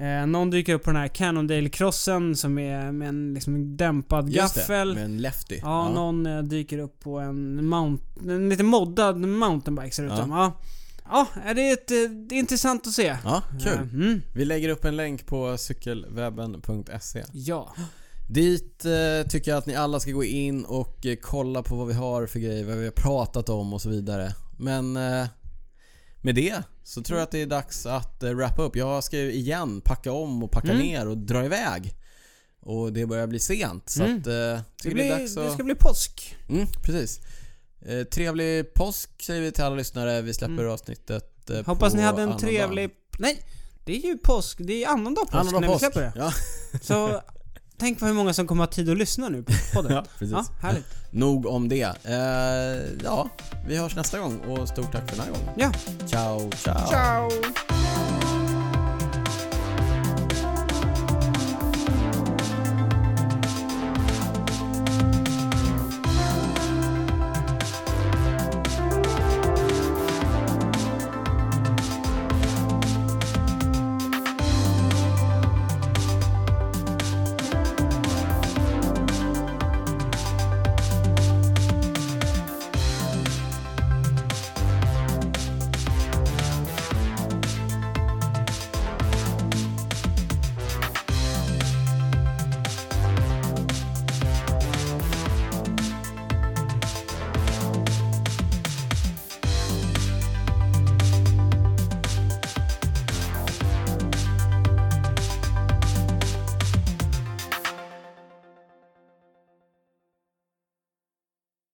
A: Eh, någon dyker upp på den här Cannondale-crossen som är med en liksom dämpad
B: Just
A: gaffel.
B: det, med en lefty.
A: Ja, någon eh, dyker upp på en, mount, en lite moddad mountainbike ser det ut
B: Ja.
A: som. Ja. Ja, det är, ett, eh, det är intressant att se.
B: Ja, kul.
A: Eh, Mm,
B: Vi lägger upp en länk på cykelwebben.se.
A: ja.
B: Dit eh, tycker jag att ni alla ska gå in och eh, kolla på vad vi har för grejer, vad vi har pratat om och så vidare. Men eh, med det så tror jag att det är dags att eh, wrappa upp. Jag ska ju igen packa om och packa
A: Mm.
B: ner och dra iväg. Och det börjar bli sent så
A: Mm.
B: att eh,
A: Det,
B: blir
A: blir,
B: dags att...
A: det ska bli påsk.
B: Mm, precis. Eh, trevlig påsk säger vi till alla lyssnare. Vi släpper
A: Mm.
B: avsnittet eh,
A: Hoppas ni hade en trevlig... Nej! Det är ju påsk. Det är annandag påsk
B: Annandag
A: när vi
B: påsk.
A: släpper det.
B: Ja,
A: Så (laughs) tänk på hur många som kommer ha tid att lyssna nu på (laughs) podden.
B: ja, precis.
A: Ja, härligt.
B: Nog om det. Eh, ja, vi hörs nästa gång och stort tack för den här gången.
A: Ja.
B: Ciao, ciao.
A: Ciao!